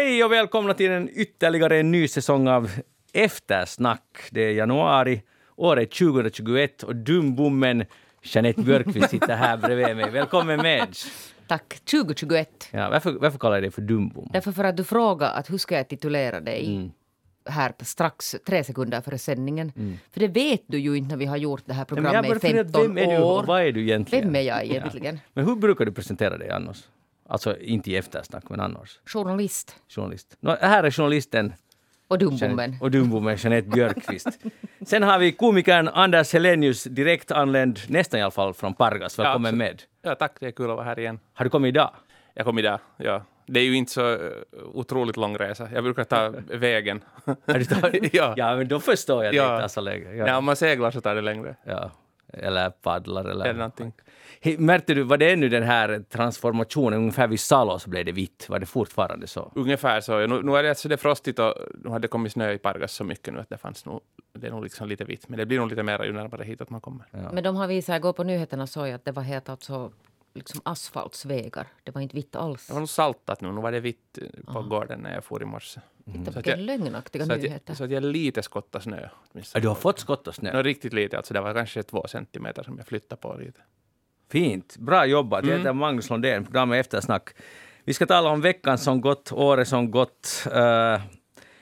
Hej och välkomna till en ytterligare en ny säsong av Eftersnack. Det är januari, året 2021 och dumbommen Jeanette Björkqvist sitter här bredvid mig. Välkommen med! Tack. 2021. Ja, varför, varför kallar jag dig för dumbom? Därför för att du frågade att hur ska jag titulera dig mm. här strax tre sekunder före sändningen. Mm. För det vet du ju inte när vi har gjort det här programmet i 15 vem är du, år. Vad är du egentligen? Vem är jag egentligen? Ja. Men hur brukar du presentera dig annars? Alltså inte i eftersnack, men annars. Journalist. Journalist. No, här är journalisten. Och dumbommen. Och dumbommen Jeanette Björkqvist. Sen har vi komikern Anders Helenius, direkt anländ, nästan i alla fall, från Pargas. Välkommen ja, med. Ja, tack. Det är kul att vara här igen. Har du kommit idag? Jag kom idag, ja. Det är ju inte så uh, otroligt lång resa. Jag brukar ta vägen. ja. ja, men då förstår jag att ja. det tar så länge. Ja. ja, om man seglar så tar det längre. Ja. Eller paddlar eller... eller någonting. Märkte du, var det ännu den här transformationen, ungefär vid Salo så blev det vitt? Var det fortfarande så? Ungefär så. Nu, nu är det, alltså det frostigt och nu har det kommit snö i Pargas så mycket nu att det fanns nog, det är nog liksom lite vitt. Men det blir nog lite mer ju närmare hit att man kommer. Ja. Men de har visat, igår på nyheterna såg jag att det var helt alltså liksom asfaltsvägar. Det var inte vitt alls. Det var nog saltat nu. Nu var det vitt på Aha. gården när jag for i morse. Mm. Vilka lögnaktiga så nyheter. Att jag, så att jag lite skottat snö. Du har fått skotta snö? No, riktigt lite. Alltså det var kanske två centimeter som jag flyttade på lite. Fint. Bra jobbat. Jag heter mm. Magnus Lundén, programmet Eftersnack. Vi ska tala om veckan som gått, året som gått. Uh,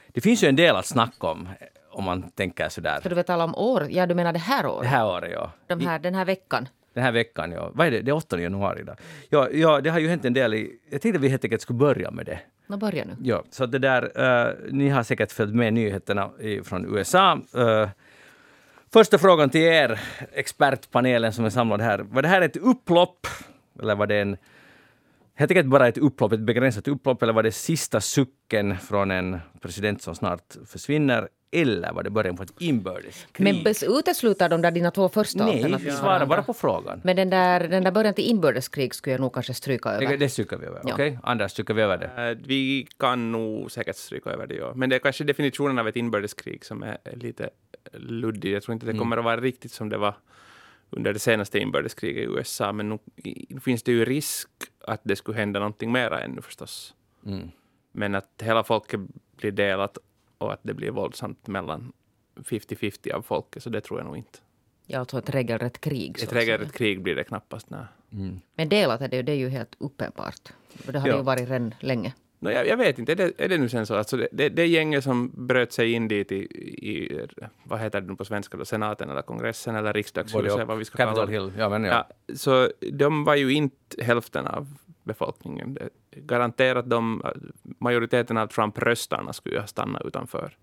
det finns ju en del att snacka om, om man tänker sådär. Ska du väl tala om år? Ja, du menar det här året? Det här året, ja. De här, den här veckan? Den här veckan, ja. Vad är det? Det är 8 januari idag. Ja, ja, det har ju hänt en del i... Jag tänkte att vi helt enkelt skulle börja med det. Nå, börja nu. Ja, så det där... Uh, ni har säkert följt med nyheterna från USA. Uh, Första frågan till er, expertpanelen som är samlad här. Var det här ett upplopp? Eller var det en helt enkelt bara ett upplopp, ett begränsat upplopp, eller var det sista sucken från en president som snart försvinner? Eller var det början på ett inbördeskrig? Men utesluter de där dina två första Nej, svara bara på frågan. Men den där, den där början till inbördeskrig skulle jag nog kanske stryka över. Det, det stryker vi över. Ja. Okej, okay. Anders, stryker vi över det? Uh, vi kan nog säkert stryka över det, ja. Men det är kanske definitionen av ett inbördeskrig som är lite luddig. Jag tror inte det mm. kommer att vara riktigt som det var under det senaste inbördeskriget i USA, men nu, nu finns det ju risk att det skulle hända någonting mera ännu förstås. Mm. Men att hela folket blir delat och att det blir våldsamt mellan 50-50 av folket, så det tror jag nog inte. Ja, alltså ett regelrätt krig. Ett regelrätt krig blir det knappast. Nej. Mm. Men delat är det, det är ju helt uppenbart. Det har ja. det ju varit redan länge. No, jag, jag, vet inte, är det, är det nu sen så? Alltså det, det, det gänget som bröt sig in dit i, i, vad heter det nu på svenska då, senaten eller kongressen eller riksdagshuset, vad vi ska Capitol kalla Hill, ja men ja. ja. Så de var ju inte hälften av befolkningen. Det, garanterat de, majoriteten av Trump-röstarna skulle ju ha stannat utanför.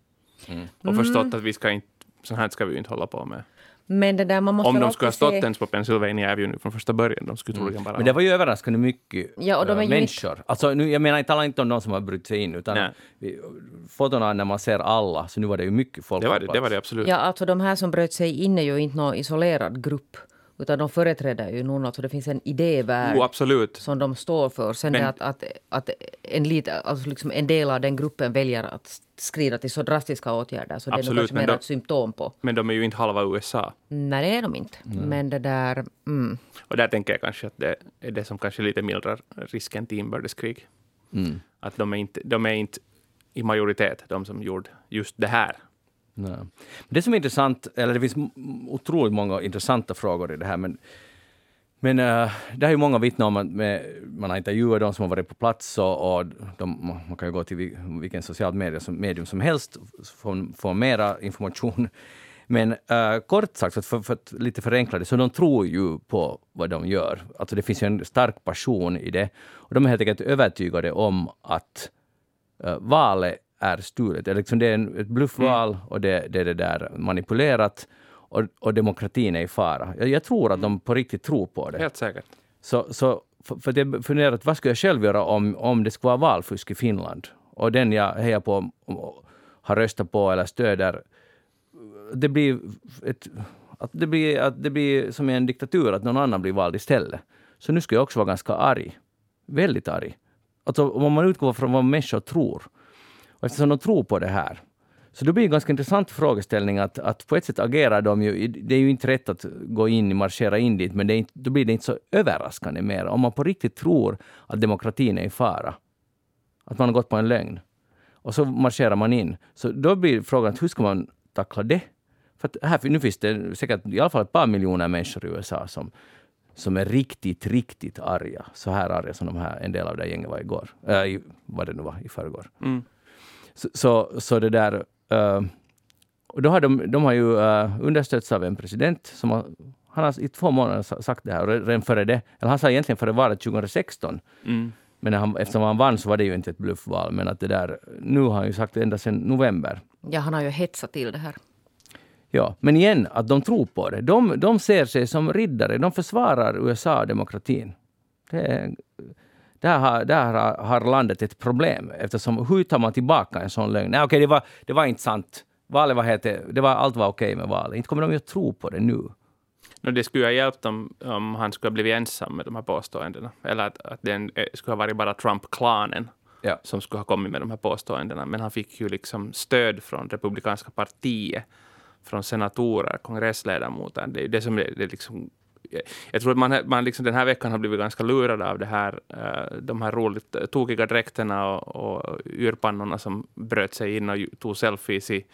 Mm. Och förstått mm. att vi ska inte, så här ska vi ju inte hålla på med. Men det där, man måste Om de skulle ha stått se... ens på Pennsylvania Avenue från första början, de skulle mm. bara... Men det var ju överraskande mycket ja, och de är människor. Inte... Alltså, nu, jag menar, jag talar inte om de som har brutit sig in, utan fotona när man ser alla, så nu var det ju mycket folk det var det, det var det absolut. Ja, alltså de här som bröt sig in är ju inte någon isolerad grupp. Utan de företräder ju någon, alltså det finns en idévärld oh, som de står för. Sen Men, att, att, att en, lite, alltså liksom en del av den gruppen väljer att skrida till så drastiska åtgärder så absolut, det är nog kanske mer ett symptom på. Men de är ju inte halva USA. Nej, det är de inte. Mm. Men det där... Mm. Och där tänker jag kanske att det är det som kanske lite mildrar risken till inbördeskrig. Mm. Att de är, inte, de är inte i majoritet, de som gjorde just det här. Nej. Det som är intressant, eller det finns otroligt många intressanta frågor i det här, men, men uh, det har ju många vittnat om att med, man har intervjuat de som har varit på plats och, och de, man kan ju gå till vilken socialt medium som, medium som helst för få mera information. Men uh, kort sagt, för, för att lite förenkla det, så de tror ju på vad de gör. Alltså det finns ju en stark passion i det. Och de är helt enkelt övertygade om att uh, valet är stulet. Det är, liksom, det är en, ett bluffval mm. och det, det är det där manipulerat och, och demokratin är i fara. Jag, jag tror att de på riktigt tror på det. Helt säkert. Så, så för, för jag funderat, vad skulle jag själv göra om, om det skulle vara valfusk i Finland? Och den jag hejar på, har röstat på eller stöder, det blir, ett, att det blir, att det blir som i en diktatur, att någon annan blir vald istället. Så nu ska jag också vara ganska arg. Väldigt arg. Alltså om man utgår från vad människor tror eftersom de tror på det här, så det blir en ganska intressant frågeställning att, att på ett sätt agerar de ju, det är ju inte rätt att gå in, marschera in dit, men det inte, då blir det inte så överraskande mer. Om man på riktigt tror att demokratin är i fara. att man har gått på en lögn. Och så marscherar man in. Så då blir frågan hur ska man tackla det? För att här, nu finns det säkert i alla fall ett par miljoner människor i USA som, som är riktigt, riktigt arga. Så här arga som de här, en del av det gänget var igår. Äh, i, vad det nu var, i förrgår. Mm. Så, så, så det där... Uh, och då har de, de har ju uh, understötts av en president som har, han har i två månader sagt det här. Redan före det, eller han sa egentligen före valet 2016. Mm. Men han, eftersom han vann så var det ju inte ett bluffval. Men att det där, nu har han ju sagt det ända sedan november. Ja, han har ju hetsat till det här. Ja, men igen, att de tror på det. De, de ser sig som riddare. De försvarar USA-demokratin. Där har, där har landet ett problem. Eftersom hur tar man tillbaka en sån lögn? Nej, okej, det, var, det var inte sant. Valet var helt, det var, allt var okej med valet. Inte kommer de ju att tro på det nu. No, det skulle ha hjälpt om, om han skulle ha blivit ensam med de här påståendena. Eller att, att det skulle ha varit bara Trump-klanen ja. som skulle ha kommit med de här påståendena. Men han fick ju liksom stöd från republikanska partiet, från senatorer, kongressledamöter. Det är det som är det liksom jag tror att man, man liksom den här veckan har blivit ganska lurad av det här, uh, de här roligt tokiga dräkterna och, och yrpannorna som bröt sig in och tog selfies i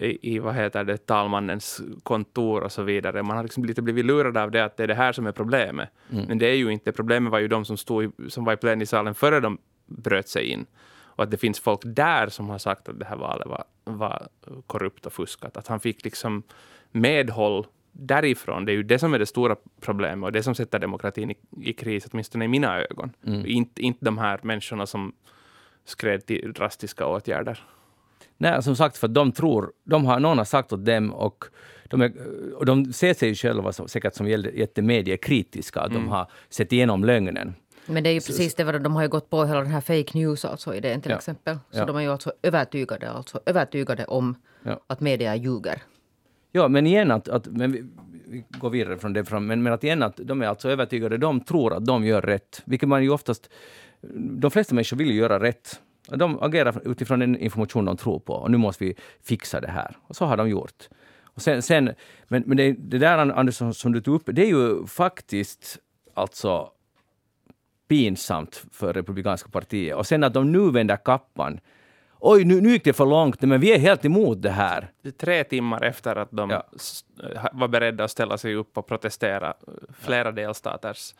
i, i vad heter det, talmannens kontor och så vidare. Man har liksom lite blivit lurad av det att det är det här som är problemet. Mm. Men det är ju inte. Problemet var ju de som, stod i, som var i plenisalen före de bröt sig in. Och att det finns folk där som har sagt att det här valet var, var korrupt och fuskat. Att han fick liksom medhåll därifrån. Det är ju det som är det stora problemet och det som sätter demokratin i, i kris, åtminstone i mina ögon. Mm. Inte, inte de här människorna som skred till drastiska åtgärder. Nej, som sagt, för de tror, de har, någon har sagt åt dem och de, är, och de ser sig själva som, säkert som jättemediekritiska, att mm. de har sett igenom lögnen. Men det är ju precis det, de har ju gått på hela den här fake news alltså idén till ja. exempel. Så ja. de är ju alltså övertygade, alltså övertygade om ja. att media ljuger. Ja, men igen att, att men vi, vi går vidare från det, men, men att igen att de är alltså övertygade, de tror att de gör rätt, vilket man ju oftast, de flesta människor vill ju göra rätt. De agerar utifrån den information de tror på och nu måste vi fixa det här. Och så har de gjort. Och sen, sen men men det, det där Anders, som du tog upp, det är ju faktiskt alltså pinsamt för Republikanska partiet. Och sen att de nu vänder kappan. Oj, nu, nu gick det för långt, men vi är helt emot det här. Tre timmar efter att de ja. var beredda att ställa sig upp och protestera flera delstaters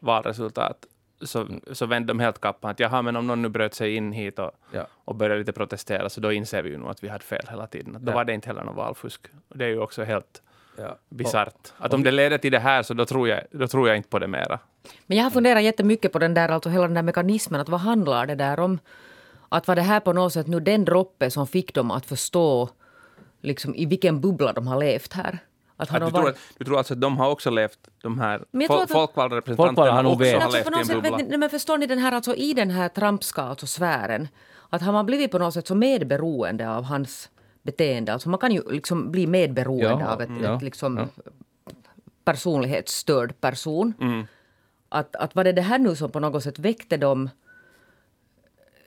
valresultat så, mm. så vände de helt kappan. Att jaha, men om någon nu bröt sig in hit och, ja. och började lite protestera, så då inser vi ju nog att vi hade fel hela tiden. Då ja. var det inte heller någon valfusk. Det är ju också helt ja. bisarrt. Att om det leder till det här, så då tror jag, då tror jag inte på det mera. Men jag har funderat jättemycket på den där, alltså hela den där mekanismen, att vad handlar det där om? Att var det här på något sätt nu den droppe som fick dem att förstå liksom, i vilken bubbla de har levt här? Att att du, varit... tror, du tror alltså att de har också levt, de här fol folkvalda representanterna har också har levt i en bubbla? Sätt, men förstår ni, den här, alltså, i den här Trumpska alltså sfären, att har man blivit på något sätt så medberoende av hans beteende, alltså man kan ju liksom bli medberoende ja, av ett, ja, ett liksom, ja. personlighetsstörd person. Mm. Att, att var det det här nu som på något sätt väckte dem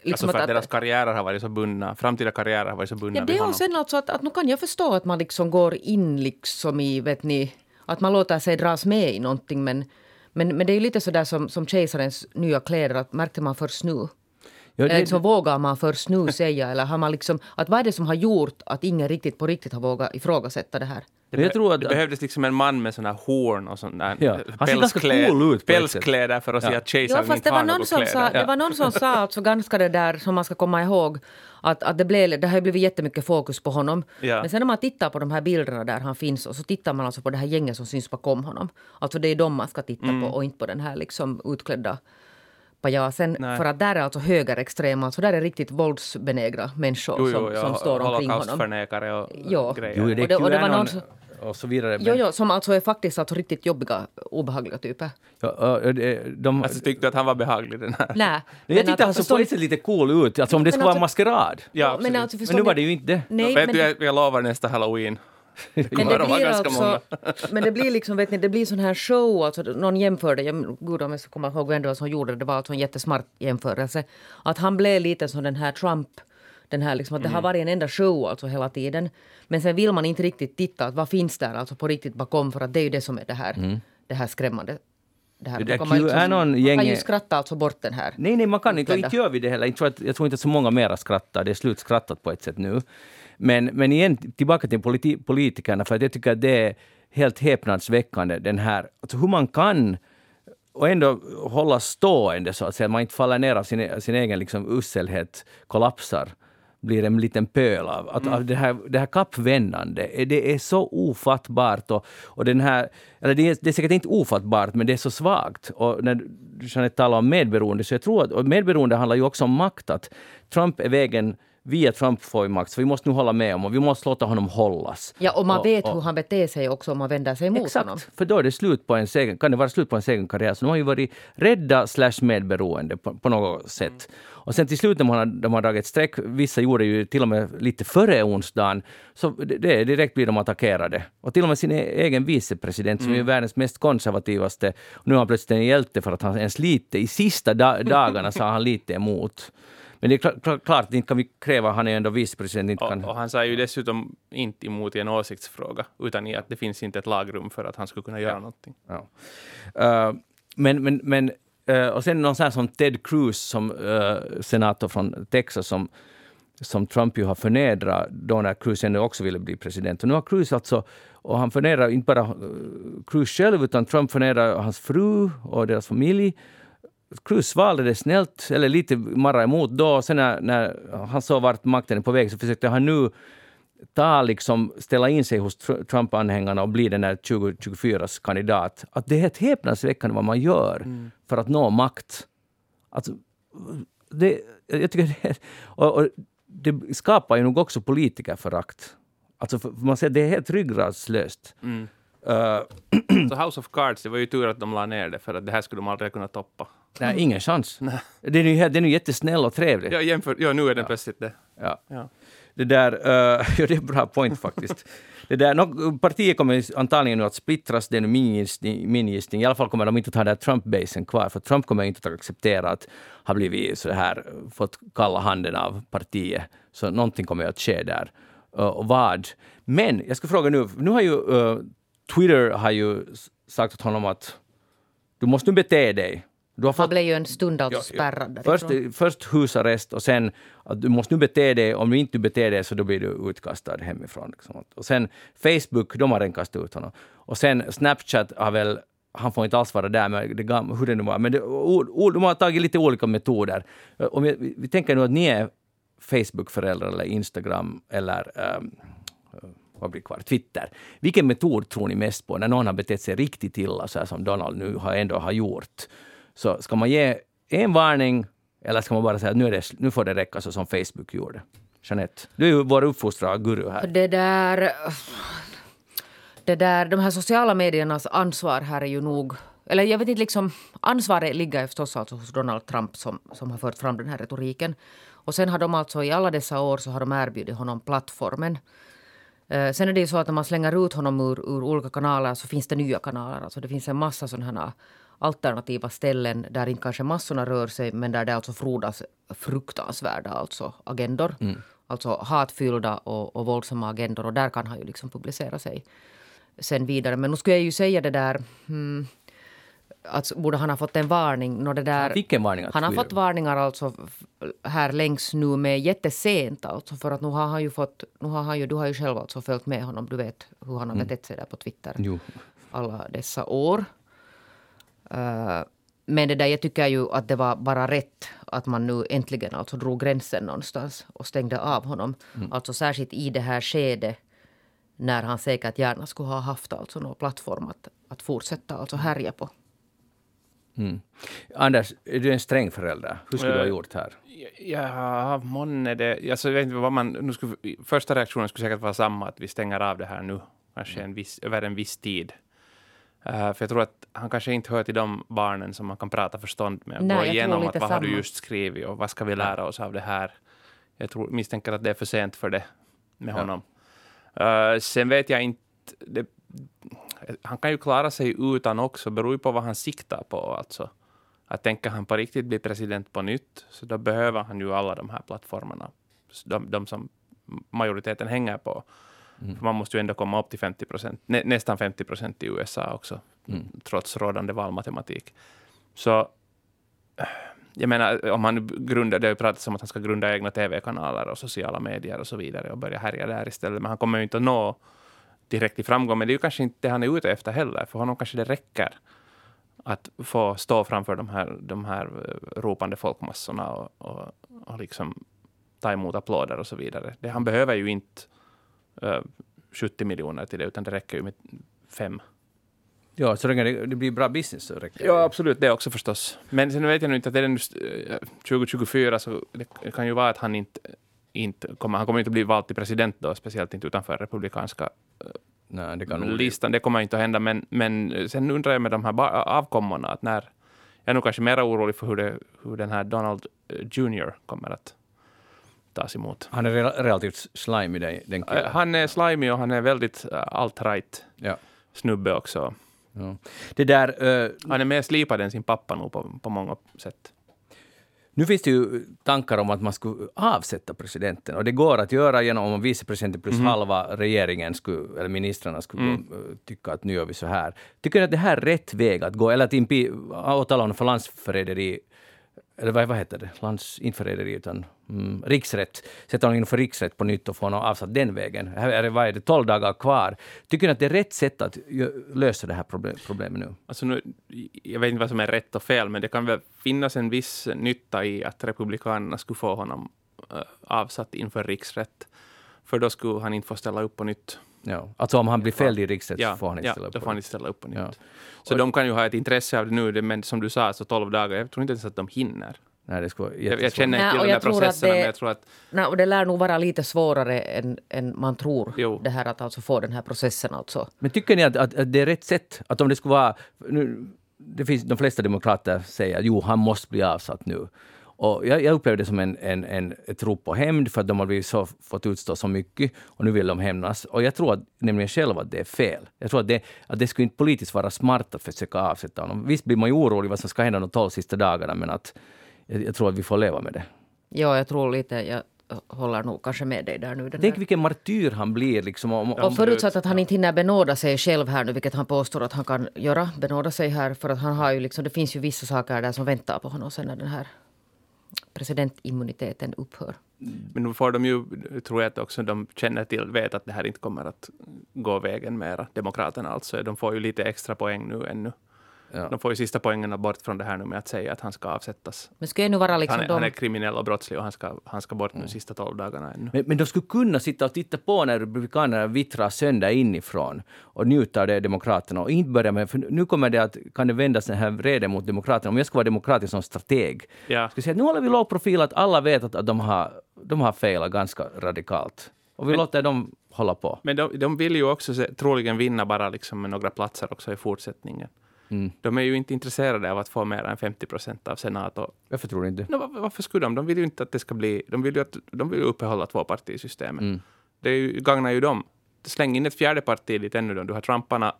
Liksom alltså för att, att deras karriärer har varit så bundna, framtida karriärer har varit så bundna ja, det vid honom. sen alltså att, att nu kan jag förstå att man liksom går in liksom i, vet ni, att man låter sig dras med i någonting men, men, men det är ju lite sådär som, som kejsarens nya kläder, att märkte man först nu? Ja, det, eller liksom, vågar man först nu säga, eller har man liksom, att vad är det som har gjort att ingen riktigt på riktigt har vågat ifrågasätta det här? Det, jag tror att, det behövdes liksom en man med såna horn och sån där ja. Ser ganska cool ut. Pälskläder för att ja. se att kejsaren ja, inte har något kläder. Sa, det var någon som sa alltså ganska det där som man ska komma ihåg att, att det, blev, det har blivit jättemycket fokus på honom. Ja. Men sen när man tittar på de här bilderna där han finns och så tittar man alltså på det här gänget som syns bakom honom. Alltså det är de man ska titta mm. på och inte på den här liksom utklädda pajasen. Nej. För att där är alltså högerextrema, alltså där är riktigt våldsbenägna människor jo, jo, som, ja, som står omkring honom. Holocaustförnekare och jo. grejer. Jo, det, och det, och det var någon och så vidare. Jo, jo, som alltså är faktiskt alltså riktigt jobbiga, obehagliga typer. Ja, de, alltså, tyckte du att han var behaglig den här? Nej. Jag tyckte han såg på ett sätt lite cool ut, alltså om det skulle vara alltså, maskerad. Ja, men, alltså, men nu var det ju inte det. Nej, vet men, du, jag, jag lovar nästa halloween men det, blir alltså, men det blir liksom, vet ni, det blir sån här show, alltså någon jämförde, jag, gud om jag ska komma ihåg vem det var som gjorde det, det var alltså en jättesmart jämförelse, att han blev lite som den här Trump, den här liksom, att det har mm. varit en enda show alltså hela tiden. Men sen vill man inte riktigt titta, att vad finns där alltså på riktigt bakom, för att det är ju det som är det här, mm. det här skrämmande det här. Det man, liksom, man kan ju skratta alltså bort den här. Nej, nej, man kan inte. Och inte gör vi det heller. Jag tror, att, jag tror inte att så många mera skrattar. Det är slutskrattat på ett sätt nu. Men, men igen, tillbaka till politi politikerna, för att jag tycker att det är helt häpnadsväckande, den här, alltså hur man kan och ändå hålla stående så att säga, man inte faller ner av sin, sin egen liksom usselhet, kollapsar blir en liten pöl av. Att, mm. det, här, det här kappvändande, det är så ofattbart. Och, och den här, eller det, är, det är säkert inte ofattbart, men det är så svagt. Och när Jeanette talar om medberoende, så jag tror att och medberoende handlar ju också om makt. Att Trump är vägen via Trump får vi makt, så vi måste nu hålla med om och vi måste låta honom hållas. Ja, och man och, vet och, hur han beter sig också om man vänder sig mot exakt, honom. för då är det slut på en egen, kan det vara slut på en egen karriär. Så de har ju varit rädda slash medberoende på, på något sätt. Mm. Och sen till slut när man har, de har dragit streck, vissa gjorde ju till och med lite före onsdagen, så det, det, direkt blir de attackerade. Och till och med sin e-, egen vicepresident, som mm. är världens mest konservativaste, nu är han plötsligt en hjälte för att han ens lite, i sista da, dagarna sa han lite emot. Men det är klart, klart inte kan vi kräva, han är ändå vicepresident. och, och han sa ju dessutom inte emot i en åsiktsfråga, utan i att det finns inte ett lagrum för att han skulle kunna göra ja. någonting. Ja. Uh, men, men, men uh, och sen någon sån här som Ted Cruz, som uh, senator från Texas, som, som Trump ju har förnedrat då när Cruz ändå också ville bli president. Och nu har Cruz alltså, och han förnedrar inte bara Cruz själv, utan Trump förnedrar hans fru och deras familj. Cruz svalde det snällt, eller lite marra emot då. Sen när, när han såg vart makten är på väg så försökte han nu ta liksom, ställa in sig hos Trump-anhängarna och bli den där 2024s kandidat. Att det är helt häpnadsväckande vad man gör mm. för att nå makt. Alltså, det, jag tycker det, och, och det skapar ju nog också politikerförakt. Alltså, man säger det är helt ryggradslöst. Mm. Uh, så House of Cards, det var ju tur att de la ner det, för att det här skulle de aldrig kunna toppa. Nej, ingen chans. Nej. Den är ju, den är jättesnäll och trevlig. Ja, jämför, ja nu är den ja. plötsligt det. Ja. ja. Det där, uh, ja, det är en bra point faktiskt. det där, no, partiet kommer antagligen nu att splittras, det är min gissning. I alla fall kommer de inte att ha den Trump-basen kvar, för Trump kommer inte att acceptera att ha blivit så här, fått kalla handen av partiet. Så någonting kommer att ske där. Uh, och vad? Men jag ska fråga nu, nu har ju uh, Twitter har ju sagt åt honom att du måste nu bete dig. Du har fått, Han blev ju en stund alltså spärrad först, först husarrest och sen att du måste nu bete dig. Om du inte beter dig så då blir du utkastad hemifrån. Liksom. Och sen Facebook, de har redan kastat ut honom. Och sen Snapchat har väl han får inte alls vara där, med det gamla, hur det nu var. Men det, o, de har tagit lite olika metoder. Om vi, vi tänker nu att ni är Facebook-föräldrar eller Instagram eller um, vad blir kvar? Twitter. Vilken metod tror ni mest på när någon har betett sig riktigt illa, så som Donald nu har ändå har gjort? Så ska man ge en varning eller ska man bara säga att nu, är det, nu får det räcka så som Facebook gjorde? Jeanette, du är ju vår uppfostrarguru här. Det där... Det där, de här sociala mediernas ansvar här är ju nog... Eller jag vet inte, liksom, ansvaret ligger förstås alltså hos Donald Trump som, som har fört fram den här retoriken. Och sen har de alltså i alla dessa år så har de erbjudit honom plattformen. Eh, sen är det ju så att när man slänger ut honom ur, ur olika kanaler så finns det nya kanaler. Alltså det finns en massa sådana alternativa ställen där inte kanske massorna rör sig men där det alltså frodas fruktansvärda alltså agendor. Mm. Alltså hatfyllda och, och våldsamma agendor och där kan han ju liksom publicera sig sen vidare. Men nu skulle jag ju säga det där hmm, att borde han ha fått en varning. No, det där, Vilken varning? Han har fått varningar alltså här längs nu med jättesent alltså för att nu har han ju fått, nu har han ju, du har ju själv alltså följt med honom, du vet hur han har mm. betett sig där på Twitter jo. alla dessa år. Uh, men det där, jag tycker ju att det var bara rätt att man nu äntligen alltså drog gränsen någonstans och stängde av honom. Mm. Alltså särskilt i det här skedet när han säkert gärna skulle ha haft alltså någon plattform att, att fortsätta alltså härja på. Mm. Anders, är du en sträng förälder? Hur skulle du ha eh, gjort här? Ja, månne det... Alltså, jag vet inte vad man... Nu skulle, första reaktionen skulle säkert vara samma, att vi stänger av det här nu, kanske en viss, över en viss tid. Uh, för jag tror att han kanske inte hör till de barnen som man kan prata förstånd med. Nej, gå igenom att vad samma. har du just skrivit och vad ska vi lära oss av det här. Jag tror, misstänker att det är för sent för det med ja. honom. Uh, sen vet jag inte... Det, han kan ju klara sig utan också, beror ju på vad han siktar på. Alltså. Att tänker han på riktigt bli president på nytt, så då behöver han ju alla de här plattformarna. De, de som majoriteten hänger på. Mm. man måste ju ändå komma upp till 50 procent, nä, nästan 50 procent i USA också. mm. trots rådande valmatematik. Så jag menar, om han grundar, det har ju pratats om att han ska grunda egna tv-kanaler och sociala medier och så vidare och börja härja där istället. Men han kommer ju inte att nå direkt i framgång. Men det är ju kanske inte det han är ute efter heller. För honom kanske det räcker att få stå framför de här, de här eh, ropande folkmassorna och, och, och liksom ta emot applåder och så vidare. Det, han behöver ju inte uh, eh, 70 miljoner till det, utan det räcker ju med fem. Ja, så länge det, det blir bra business så räcker det. Ja, absolut, det också förstås. Men sen vet jag nu inte att det är nu 2024, så det kan ju vara att han inte, inte kommer, han kommer inte bli vald till president då, speciellt inte utanför republikanska eh, Nej, det kan listan. Det kommer inte att hända, men, men sen undrar jag med de här avkommorna, att när, jag är nog kanske mer orolig för hur, det, hur den här Donald eh, Jr kommer att tas emot. Han är relativt slimy, den, den killen. Han är slimy och han är väldigt alt-right ja. snubbe också. Ja. Det där, uh, han är mer slipad än sin pappa nu på, på många sätt. Nu finns det ju tankar om att man skulle avsätta presidenten och det går att göra genom om vicepresidenten plus mm. halva regeringen skulle, eller ministrarna skulle mm. tycka att nu gör vi så här. Tycker ni att det här är rätt väg att gå eller att åtala honom för landsförräderi eller vad, vad heter det, lands, inte förräderi utan mm, riksrätt, sätta honom inför riksrätt på nytt och få honom avsatt den vägen. Här är det, vad är det, 12 dagar kvar. Tycker ni att det är rätt sätt att lösa det här problem, problemet nu? Alltså nu? Jag vet inte vad som är rätt och fel, men det kan väl finnas en viss nytta i att republikanerna skulle få honom äh, avsatt inför riksrätt. För då skulle han inte få ställa upp på nytt. Ja. Alltså om han blir fälld i riksrätt ja, så får han inte ja, ställa upp då får han inte ställa upp på nytt. Ja. Så och, de kan ju ha ett intresse av det nu, men som du sa, så 12 dagar, jag tror inte ens att de hinner. Nej, det skulle jag, jag känner inte till de här processerna, det, men jag tror att... Nej, och det lär nog vara lite svårare än, än man tror, jo. det här att alltså få den här processen. Alltså. Men tycker ni att, att, att det är rätt sätt? Att om det skulle vara... Nu, det finns, de flesta demokrater säger att jo, han måste bli avsatt nu. Och jag, jag upplever det som en, en, en, ett rop på hämnd för att de har blivit så, fått utstå så mycket och nu vill de hämnas. Och jag tror att, nämligen själv att det är fel. Jag tror att det, att det skulle inte politiskt vara smart att försöka avsätta honom. Visst blir man ju orolig vad som ska hända de tolv sista dagarna men att jag, jag, tror att vi får leva med det. Ja, jag tror lite, jag håller nog kanske med dig där nu. Tänk här. vilken martyr han blir. Liksom, om, och förutsatt att han inte hinner benåda sig själv här nu, vilket han påstår att han kan göra, benåda sig här, för att han har ju liksom, det finns ju vissa saker där som väntar på honom sen när den här presidentimmuniteten upphör. Men nu får de ju, tror jag att också de känner till, vet att det här inte kommer att gå vägen mera, Demokraterna alltså. De får ju lite extra poäng nu ännu. Ja. De får ju sista poängen bort från det här nu med att säga att han ska avsättas. Men skulle nu vara liksom han, är, de... han är kriminell och brottslig och han ska, han ska bort mm. nu sista tolv dagarna ännu. Men, men de skulle kunna sitta och titta på när republikanerna vittrar sönder inifrån och njuta av det, demokraterna, och inte börja med... För nu kommer det att, kan det vändas den här vreden mot demokraterna. Om jag ska vara demokratisk som strateg, ja. ska säga att nu håller vi låg profil, att alla vet att, att de, har, de har failat ganska radikalt. Och vi men, låter dem hålla på. Men de, de vill ju också se, troligen vinna bara liksom med några platser också i fortsättningen. Mm. De är ju inte intresserade av att få mer än 50 procent av senat. Och, varför tror du inte no, Varför skulle de? De vill ju inte att det ska bli... De vill ju, att, de vill ju uppehålla tvåpartisystemet. Mm. Det ju, gagnar ju dem. Släng in ett fjärde parti dit ännu då. Du har Trumparna,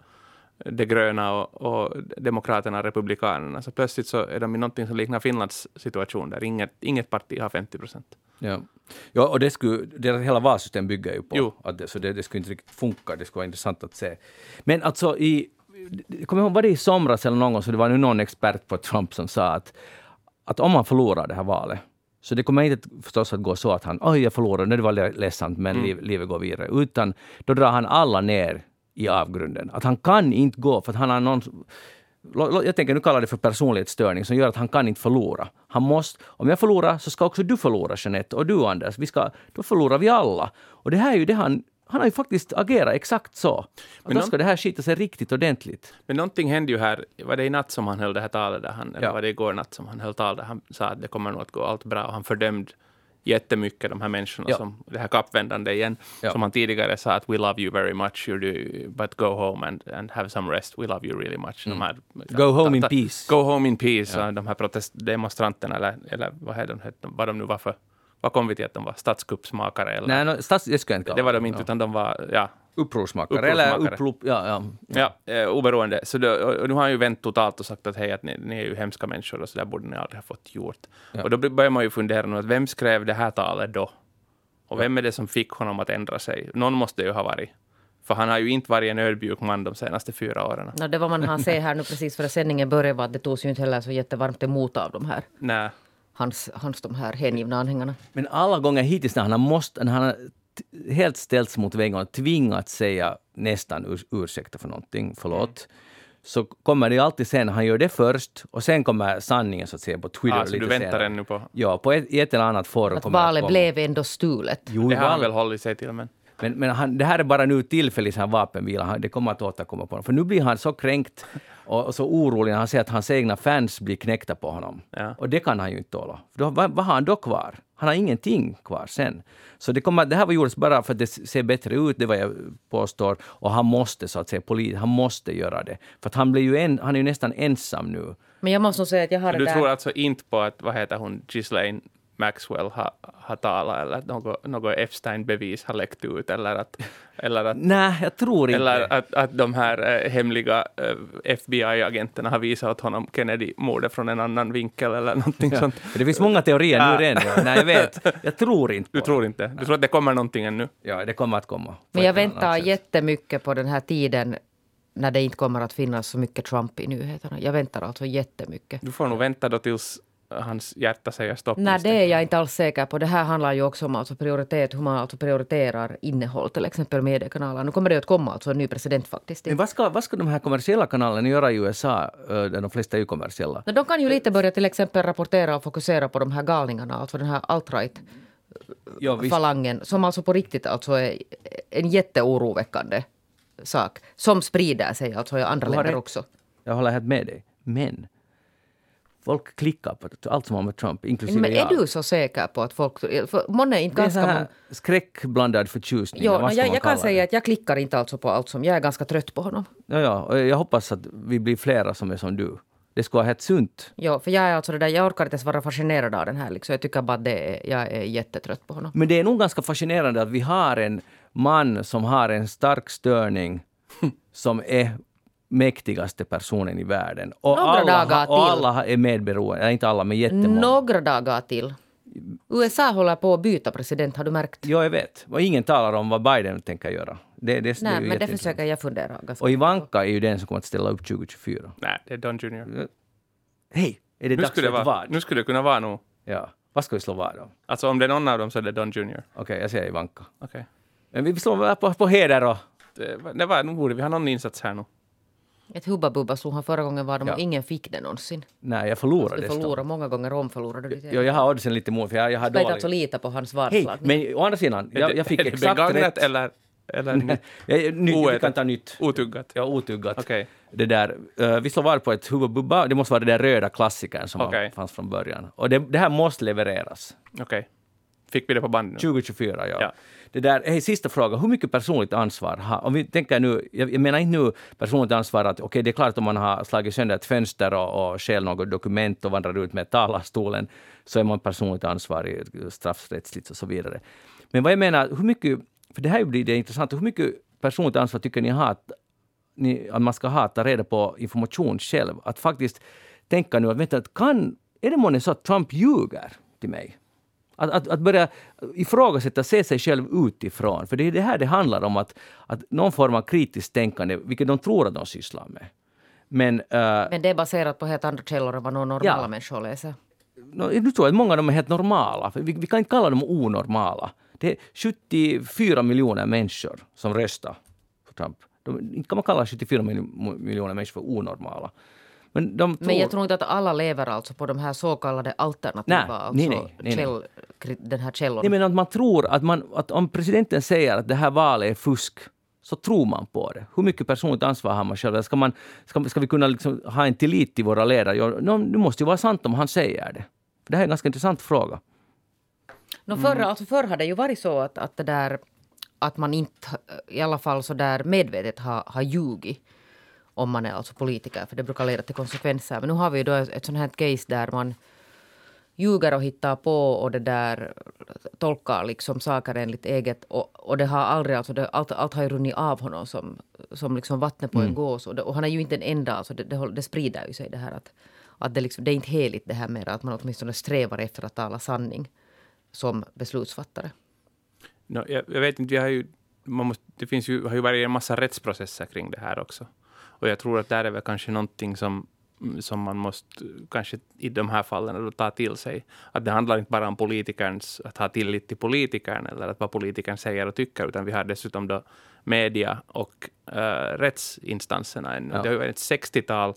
de gröna och, och demokraterna republikanerna. Så plötsligt så är de i någonting som liknar Finlands situation där inget, inget parti har 50 procent. Ja. ja, och det skulle, deras hela valsystem bygger ju på jo. att det, så det, det skulle inte riktigt funka. Det skulle vara intressant att se. Men alltså i kommer ihåg, var det i somras eller någon gång, så det var nu någon expert på Trump som sa att, att om han förlorar det här valet, så det kommer inte förstås att gå så att han, oj jag förlorade, det var ledsamt, men mm. livet går vidare. Utan då drar han alla ner i avgrunden. Att han kan inte gå, för att han har någon jag tänker nu kallar det för personlighetsstörning som gör att han kan inte förlora. Han måste, om jag förlorar så ska också du förlora Jeanette och du Anders. Vi ska, då förlorar vi alla. Och det här är ju det han han har ju faktiskt agerat exakt så. Men då ska det här skita sig riktigt ordentligt. Men någonting hände ju här. Var det i natt som han höll det här talet? Där han, ja. Eller var det igår natt som han höll talet? Han sa att det kommer nog att gå allt bra. Och han fördömde jättemycket de här människorna, ja. som det här kappvändande igen, ja. som han tidigare sa att we love you very much, you do, but go home and, and have some rest, we love you really much. Mm. Här, go home in peace. Go home in peace, ja. de här protestdemonstranterna, eller, eller vad, är de, vad de nu var för vad kom vi till att de var? Statskuppsmakare? Eller? Nej, no, stats, det skulle jag inte kalla Det var de inte, ja. utan de var ja, upprorsmakare. Eller upprop, ja, ja, ja. ja eh, oberoende. Så då, och nu har han ju vänt totalt och sagt att hej, att ni, ni är ju hemska människor och så där borde ni aldrig ha fått gjort. Ja. Och då börjar man ju fundera nu, att vem skrev det här talet då? Och vem är det som fick honom att ändra sig? Någon måste ju ha varit För han har ju inte varit en ödmjuk man de senaste fyra åren. No, det var man han se här nu precis före sändningen började var att det togs ju inte heller så jättevarmt emot av de här. Nej. Hans, hans de här hängivna anhängarna. Men alla gånger hittills när han har, måste, när han har helt ställts mot väggen och tvingats säga nästan ur, ursäkta för någonting, förlåt. Mm så kommer det alltid sen, han gör det först och sen kommer sanningen så att säga på Twitter. Ah, så lite du väntar senare. ännu på? Ja, på ett, i ett eller annat forum. Att valet blev ändå stulet. Jo, det har han väl hållit sig till. Men, men, men han, det här är bara nu tillfälligt här vapenvila, det kommer att återkomma på honom. För nu blir han så kränkt och, och så orolig när han ser att hans egna fans blir knäckta på honom. Ja. Och det kan han ju inte tåla. Då, vad, vad har han då kvar? Han har ingenting kvar sen. Så det, kommer, det här var gjordes bara för att det ser bättre ut, det är vad jag påstår. Och han måste så att säga, polis, han måste göra det. För att han, blir ju en, han är ju nästan ensam nu. Men jag måste nog säga att jag har du det där... tror alltså inte på att, vad heter hon, Ghislaine Maxwell har, har talat eller att något, något Epstein-bevis har läckt ut eller att... Eller att Nej, jag tror inte. Eller att, att de här äh, hemliga äh, FBI-agenterna har visat åt honom Kennedy-mordet från en annan vinkel eller någonting ja. sånt. Det finns många teorier nu redan. Ja. Nej, jag vet. Jag tror inte Du tror inte? Du tror att det kommer någonting ännu? Ja, det kommer att komma. Men jag väntar jättemycket på den här tiden när det inte kommer att finnas så mycket Trump i nyheterna. Jag väntar alltså jättemycket. Du får nog vänta då tills hans hjärta säger stopp. Nej, det är jag inte alls säker på. Det här handlar ju också om alltså prioritet, hur man alltså prioriterar innehåll, till exempel mediekanaler. Nu kommer det att komma alltså en ny president faktiskt. Men vad ska, vad ska de här kommersiella kanalerna göra i USA, där de flesta är ju kommersiella? Men de kan ju lite börja till exempel rapportera och fokusera på de här galningarna, alltså den här alt-right ja, falangen, som alltså på riktigt alltså är en jätteoroväckande sak, som sprider sig alltså i andra länder också. Jag håller helt med dig. Men Folk klickar på allt som har med Trump, inklusive Men är jag. du så säker på att folk... För månne inte det är här skräckblandad förtjusning. Jo, no, jag, jag kan säga det? att jag klickar inte alltså på allt som... Jag är ganska trött på honom. Ja, ja, jag hoppas att vi blir flera som är som du. Det skulle vara helt sunt. Jo, för jag är alltså det där, jag orkar inte ens vara fascinerad av den här. Liksom. Jag tycker bara det är, jag är jättetrött på honom. Men det är nog ganska fascinerande att vi har en man som har en stark störning som är mäktigaste personen i världen. Och Några alla, dagar och alla är medberoende, inte alla men jättemånga. Några dagar till. USA håller på att byta president, har du märkt? Ja, jag vet. Och ingen talar om vad Biden tänker göra. Det, det, det Nej, ju men det försöker jag fundera ganska Och Ivanka är ju den som kommer att ställa upp 2024. Nej, det är Don Jr. Hej! Är det Nu dags skulle, för det ett vara, vad? nu skulle det kunna vara nog. Ja. Vad ska vi slå vad om? Alltså om det är någon av dem så är det Don Jr. Okej, jag säger Ivanka. Okej. Men vi slår på, på heder och... Det, det var, nu borde vi ha någon insats här nu. Ett Hubba Bubba slog han förra gången var de Ja. och ingen fick det någonsin. Nej, jag förlorade Du dessutom. förlorade många gånger om förlorade du. Jo, jag har oddsen lite emot för jag, jag har dålig... alltså lita på hans Hej, varslag. men å andra sidan, jag, jag fick är det exakt begagnat rätt. eller, eller nytt? Jag, ny, vi Oätet. kan ta nytt. otuggat? Ja, otuggat. Okej. Det där, eh, vi slår vad på ett huvudbubba. Det måste vara det där röda klassikern som Okej. fanns från början. Och det, det här måste levereras. Okej. Fick vi det på band nu? 2024, ja. Ja. Det där, hej, sista fråga. Hur mycket personligt ansvar har... Om vi tänker nu, jag, menar inte nu personligt ansvar att okej, det är klart om man har slagit sönder ett fönster och, och stjäl något dokument och vandrar ut med talarstolen så är man personligt ansvarig straffrättsligt och så vidare. Men vad jag menar, hur mycket... För det här blir det intressant. Hur mycket personligt ansvar tycker ni har att, ni, att man ska ha att ta reda på information själv? Att faktiskt tänka nu att vänta, kan... Är det månne så att Trump ljuger till mig? Att, att, att börja ifrågasätta, se sig själv utifrån. För det är det här det handlar om, att, att någon form av kritiskt tänkande, vilket de tror att de sysslar med. Men uh, Men det är baserat på helt andra källor än vad normala Ja. människor läser. no, nu tror jag att många av dem är helt normala. Vi, vi kan inte kalla dem onormala. Det är 74 miljoner människor som röstar på Trump. De, inte kan man kalla 74 mil- miljoner människor för onormala. Men, de tror, Men jag tror inte att alla lever alltså på de här så kallade alternativa, Nej, alltså nej, käll, den här källor. Nej, men att man tror att, man, att om presidenten säger att det här valet är fusk, så tror man på det. Hur mycket personligt ansvar har man själv? Ska, man, ska, ska vi kunna liksom ha en tillit till våra ledare? Ja, det måste ju vara sant om han säger det. Det här är en ganska intressant fråga. No, förr, alltså, förr har det ju varit så att, att, det där, att man inte i alla fall så där medvetet har, har ljugit om man är alltså politiker, för det brukar leda till konsekvenser. Men nu har vi ju då ett, sånt här case där man ljuger och hittar på och det där tolkar liksom saker enligt eget och, och det har aldrig, alltså det, allt, allt har ju runnit av honom som, som liksom vattnet på en gås och, det, och han är ju inte den enda, alltså det, det, det sprider ju sig det här att, att det, liksom, det är inte heligt det här med att man åtminstone strävar efter att tala sanning som beslutsfattare. No, jag, jag vet inte, vi har ju man måste, det finns ju, har ju varit en massa rättsprocesser kring det här också. Och jag tror att där är väl kanske någonting som, som man måste kanske i de här fallen ta till sig. Att det handlar inte bara om politikerns, att ha tillit till politikern eller att vad politikern säger och tycker, utan vi har dessutom då media och uh, rättsinstanserna. Ja. Det har ju ett 60-tal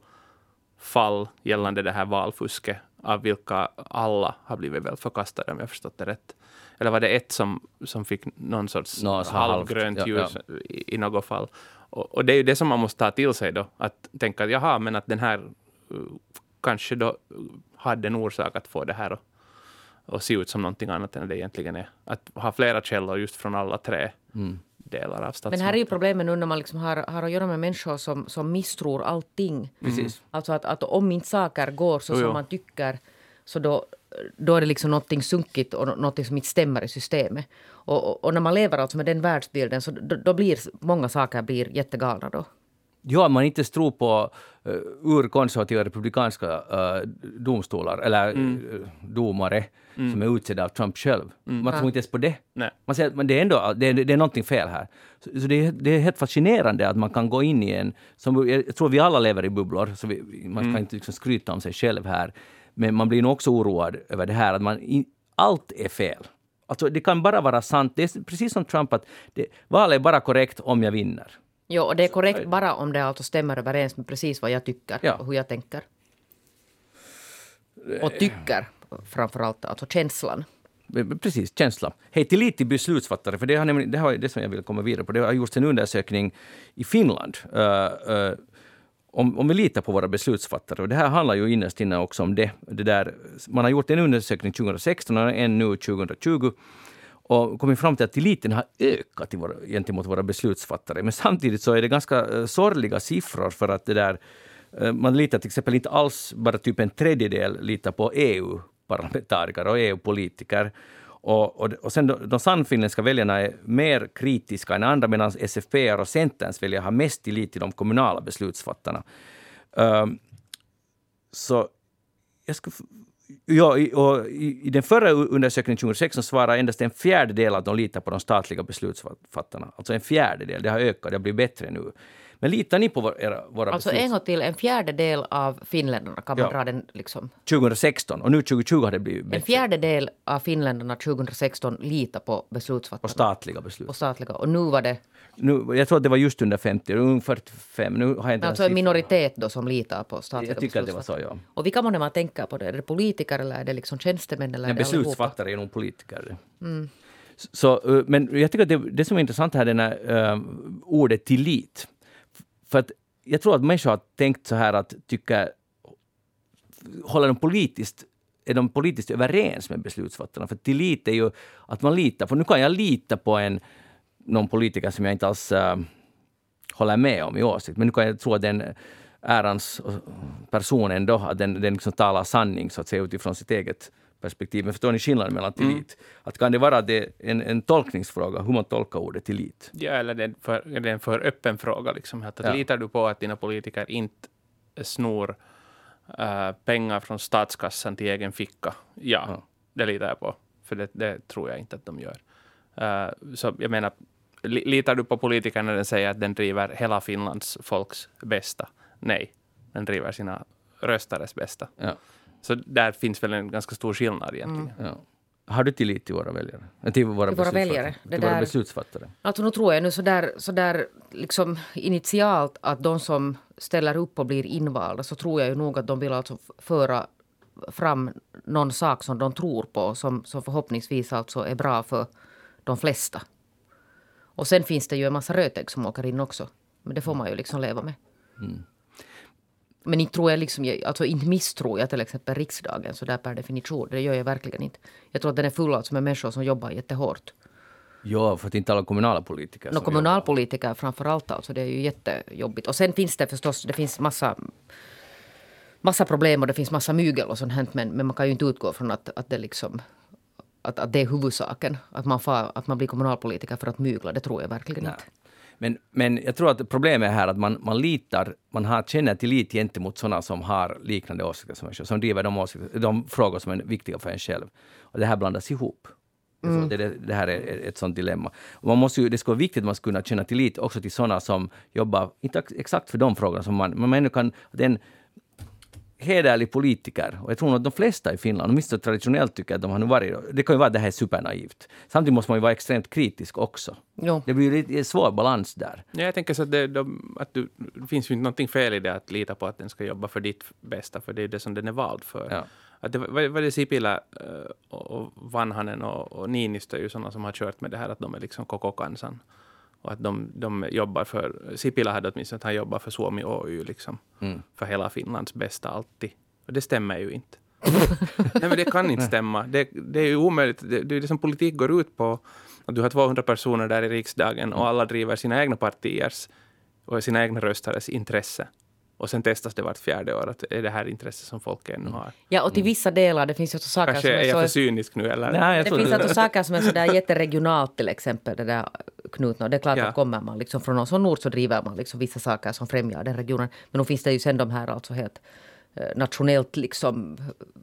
fall gällande det här valfusket, av vilka alla har blivit väl förkastade, om jag förstått det rätt. Eller var det ett som, som fick någon sorts no, halvgrönt ljus ja, ja. I, i något fall? Och, och, det är ju det som man måste ta till sig då, att tänka att jaha, men att den här uh, kanske då hade en orsak att få det här att, att se ut som någonting annat än det egentligen är. Att ha flera källor just från alla tre. Mm delar av statsmakten. Men här är ju problemet nu när man liksom har, har att göra med människor som, som misstror allting. Precis. Alltså att, att om inte saker går så som man tycker så då, då är det liksom någonting sunkigt och någonting som inte stämmer i systemet. Och, och, och när man lever alltså med den världsbilden så då, då blir många saker blir jättegalna då. Ja, man inte tror på uh, urkonservativa republikanska uh, domstolar eller mm. uh, domare mm. som är utsedda av Trump själv. Mm. Man tror inte ens på det. Nej. Man säger att det är ändå det är, det är någonting fel här. Så, så det, är, det, är, helt fascinerande att man kan gå in i en... Som, jag tror vi alla lever i bubblor, så vi, man kan mm. inte liksom skryta om sig själv här. Men man blir nog också oroad över det här att man in, allt är fel. Alltså det kan bara vara sant. Det är precis som Trump att det, valet är bara korrekt om jag vinner. Jo, och det är korrekt bara om det alltså stämmer överens med precis vad jag tycker ja. och hur jag tänker. Och tycker framförallt, alltså känslan. Precis, känsla. Hej, tillit till beslutsfattare, för det, har, det har det som jag vill komma vidare på. Det har gjorts en undersökning i Finland uh, uh, om, om vi litar på våra beslutsfattare. Och det här handlar ju innerst inne också om det. det där, man har gjort en undersökning 2016 och en nu 2020 och kommit fram till att tilliten har ökat i våra, gentemot våra beslutsfattare. Men samtidigt så är det ganska eh, sorgliga siffror för att det där eh, man litar till exempel inte alls, bara typ en tredjedel litar på EU-parlamentariker och EU-politiker. Och, och, och sen de, de sannfinländska väljarna är mer kritiska än andra medan SFP och Centerns väljare har mest tillit till de kommunala beslutsfattarna. Um, så jag skulle Ja, och i, den förra undersökningen 2016 svarade endast en fjärdedel att de litar på de statliga beslutsfattarna. Alltså en fjärdedel. Det har ökat, det har blivit bättre nu. Men litar ni på våra, våra Alltså besluts... en gång till, en fjärdedel av finländarna kan man ja. dra den liksom... 2016 och nu 2020 har det blivit bättre. En fjärdedel av finländarna 2016 litar på beslutsfattarna. På statliga beslut. På statliga. Och nu var det? Nu, jag tror att det var just under 50, ungefär 45. Nu har jag inte alltså en minoritet då som litar på statliga Jag tycker att det var så, ja. Och vilka månne man tänker på det? Är det politiker eller är det liksom tjänstemän? Eller ja, beslutsfattare är nog politiker. Mm. Så, men jag tycker att det, det som är intressant här är uh, ordet tillit. För att jag tror att människor har tänkt så här att tycka, håller de politiskt är de politiskt överens med beslutsfattarna? För tillit är ju att man litar på... Nu kan jag lita på en, någon politiker som jag inte alls äh, håller med om i åsikt, men nu kan jag tro att den ärans äh, person ändå, att den, den liksom talar sanning så att säga utifrån sitt eget perspektiv. Men förstår ni skillnaden mellan mm. tillit? Mm. Att kan det vara det, en, en tolkningsfråga, hur man tolkar ordet tillit? Ja, eller det är, för, det är en för öppen fråga. Liksom. Att, ja. Litar du på att dina politiker inte snor uh, pengar från statskassan till egen ficka? Ja, ja. det litar jag på. För det, det, tror jag inte att de gör. Uh, så jag menar, litar du på politikerna när den säger att den driver hela Finlands folks bästa? Nej, den driver sina röstares bästa. Ja. Så där finns väl en ganska stor skillnad egentligen. Mm. Ja. Har du tillit till våra väljare? Till våra, till våra väljare? Till våra där, beslutsfattare? Alltså nu tror jag nu så där, så där liksom initialt att de som ställer upp och blir invalda så tror jag ju nog att de vill alltså föra fram någon sak som de tror på som, som förhoppningsvis alltså är bra för de flesta. Och sen finns det ju en massa rötägg som åker in också. Men det får man ju liksom leva med. Mm. Men inte tror jag liksom, alltså inte misstror jag till exempel riksdagen så där per definition. Det gör jag verkligen inte. Jag tror att den är full alltså med människor som jobbar jättehårt. Ja, för att inte alla kommunala politiker. No, kommunalpolitiker framför allt alltså. Det är ju jättejobbigt. Och sen finns det förstås, det finns massa massa problem och det finns massa mygel och sånt här, men, men man kan ju inte utgå från att, att det liksom att, att det är huvudsaken. Att man, far, att man blir kommunalpolitiker för att mygla, det tror jag verkligen Nej. inte. Men, men jag tror att problemet är här att man, man litar, man har, känner tillit gentemot sådana som har liknande åsikter som en själv, som driver de, åsikter, de frågor som är viktiga för en själv. Och det här blandas ihop. Mm. Det, det, här är ett sånt dilemma. man måste ju, det skulle vara viktigt att man skulle kunna känna tillit också till sådana som jobbar, inte exakt för de frågorna som man, men man kan, den hederlig politiker, och jag tror att de flesta i Finland, åtminstone traditionellt tycker att de har nu varit, det kan ju vara att det här är supernaivt. Samtidigt måste man ju vara extremt kritisk också. Jo. Det blir ju en svår balans där. Ja, jag tänker så att, det, de, att du, det finns ju inte någonting fel i det att lita på att den ska jobba för ditt bästa, för det är det som den är vald för. Ja. Att det var, var det Sipilä eh, och Vanhanen och, och Niinistö är ju sådana som har kört med det här att de är liksom koko kansan. Och att de, de jobbar för, Sipilä hade åtminstone att han jobbar för Suomi Oy, liksom. Mm. För hela Finlands bästa alltid. Och det stämmer ju inte. Nej, men det kan inte stämma. Det, det är ju omöjligt. Det, det är det som politik går ut på. Att du har 200 personer där i riksdagen och alla driver sina egna partiers och sina egna röstares intresse. Och sen testas det vart fjärde år. Att är det här intresse som folk ännu har? Ja, och till vissa delar. Det finns ju saker Kanske som är, är jag för cynisk nu eller? Nej, det finns alltså saker som är sådär jätteregionalt till exempel. Det där knutna. Och det är klart ja. att kommer man liksom från någon sån ort så driver man liksom vissa saker som främjar den regionen. Men då finns det ju sen de här alltså helt nationellt liksom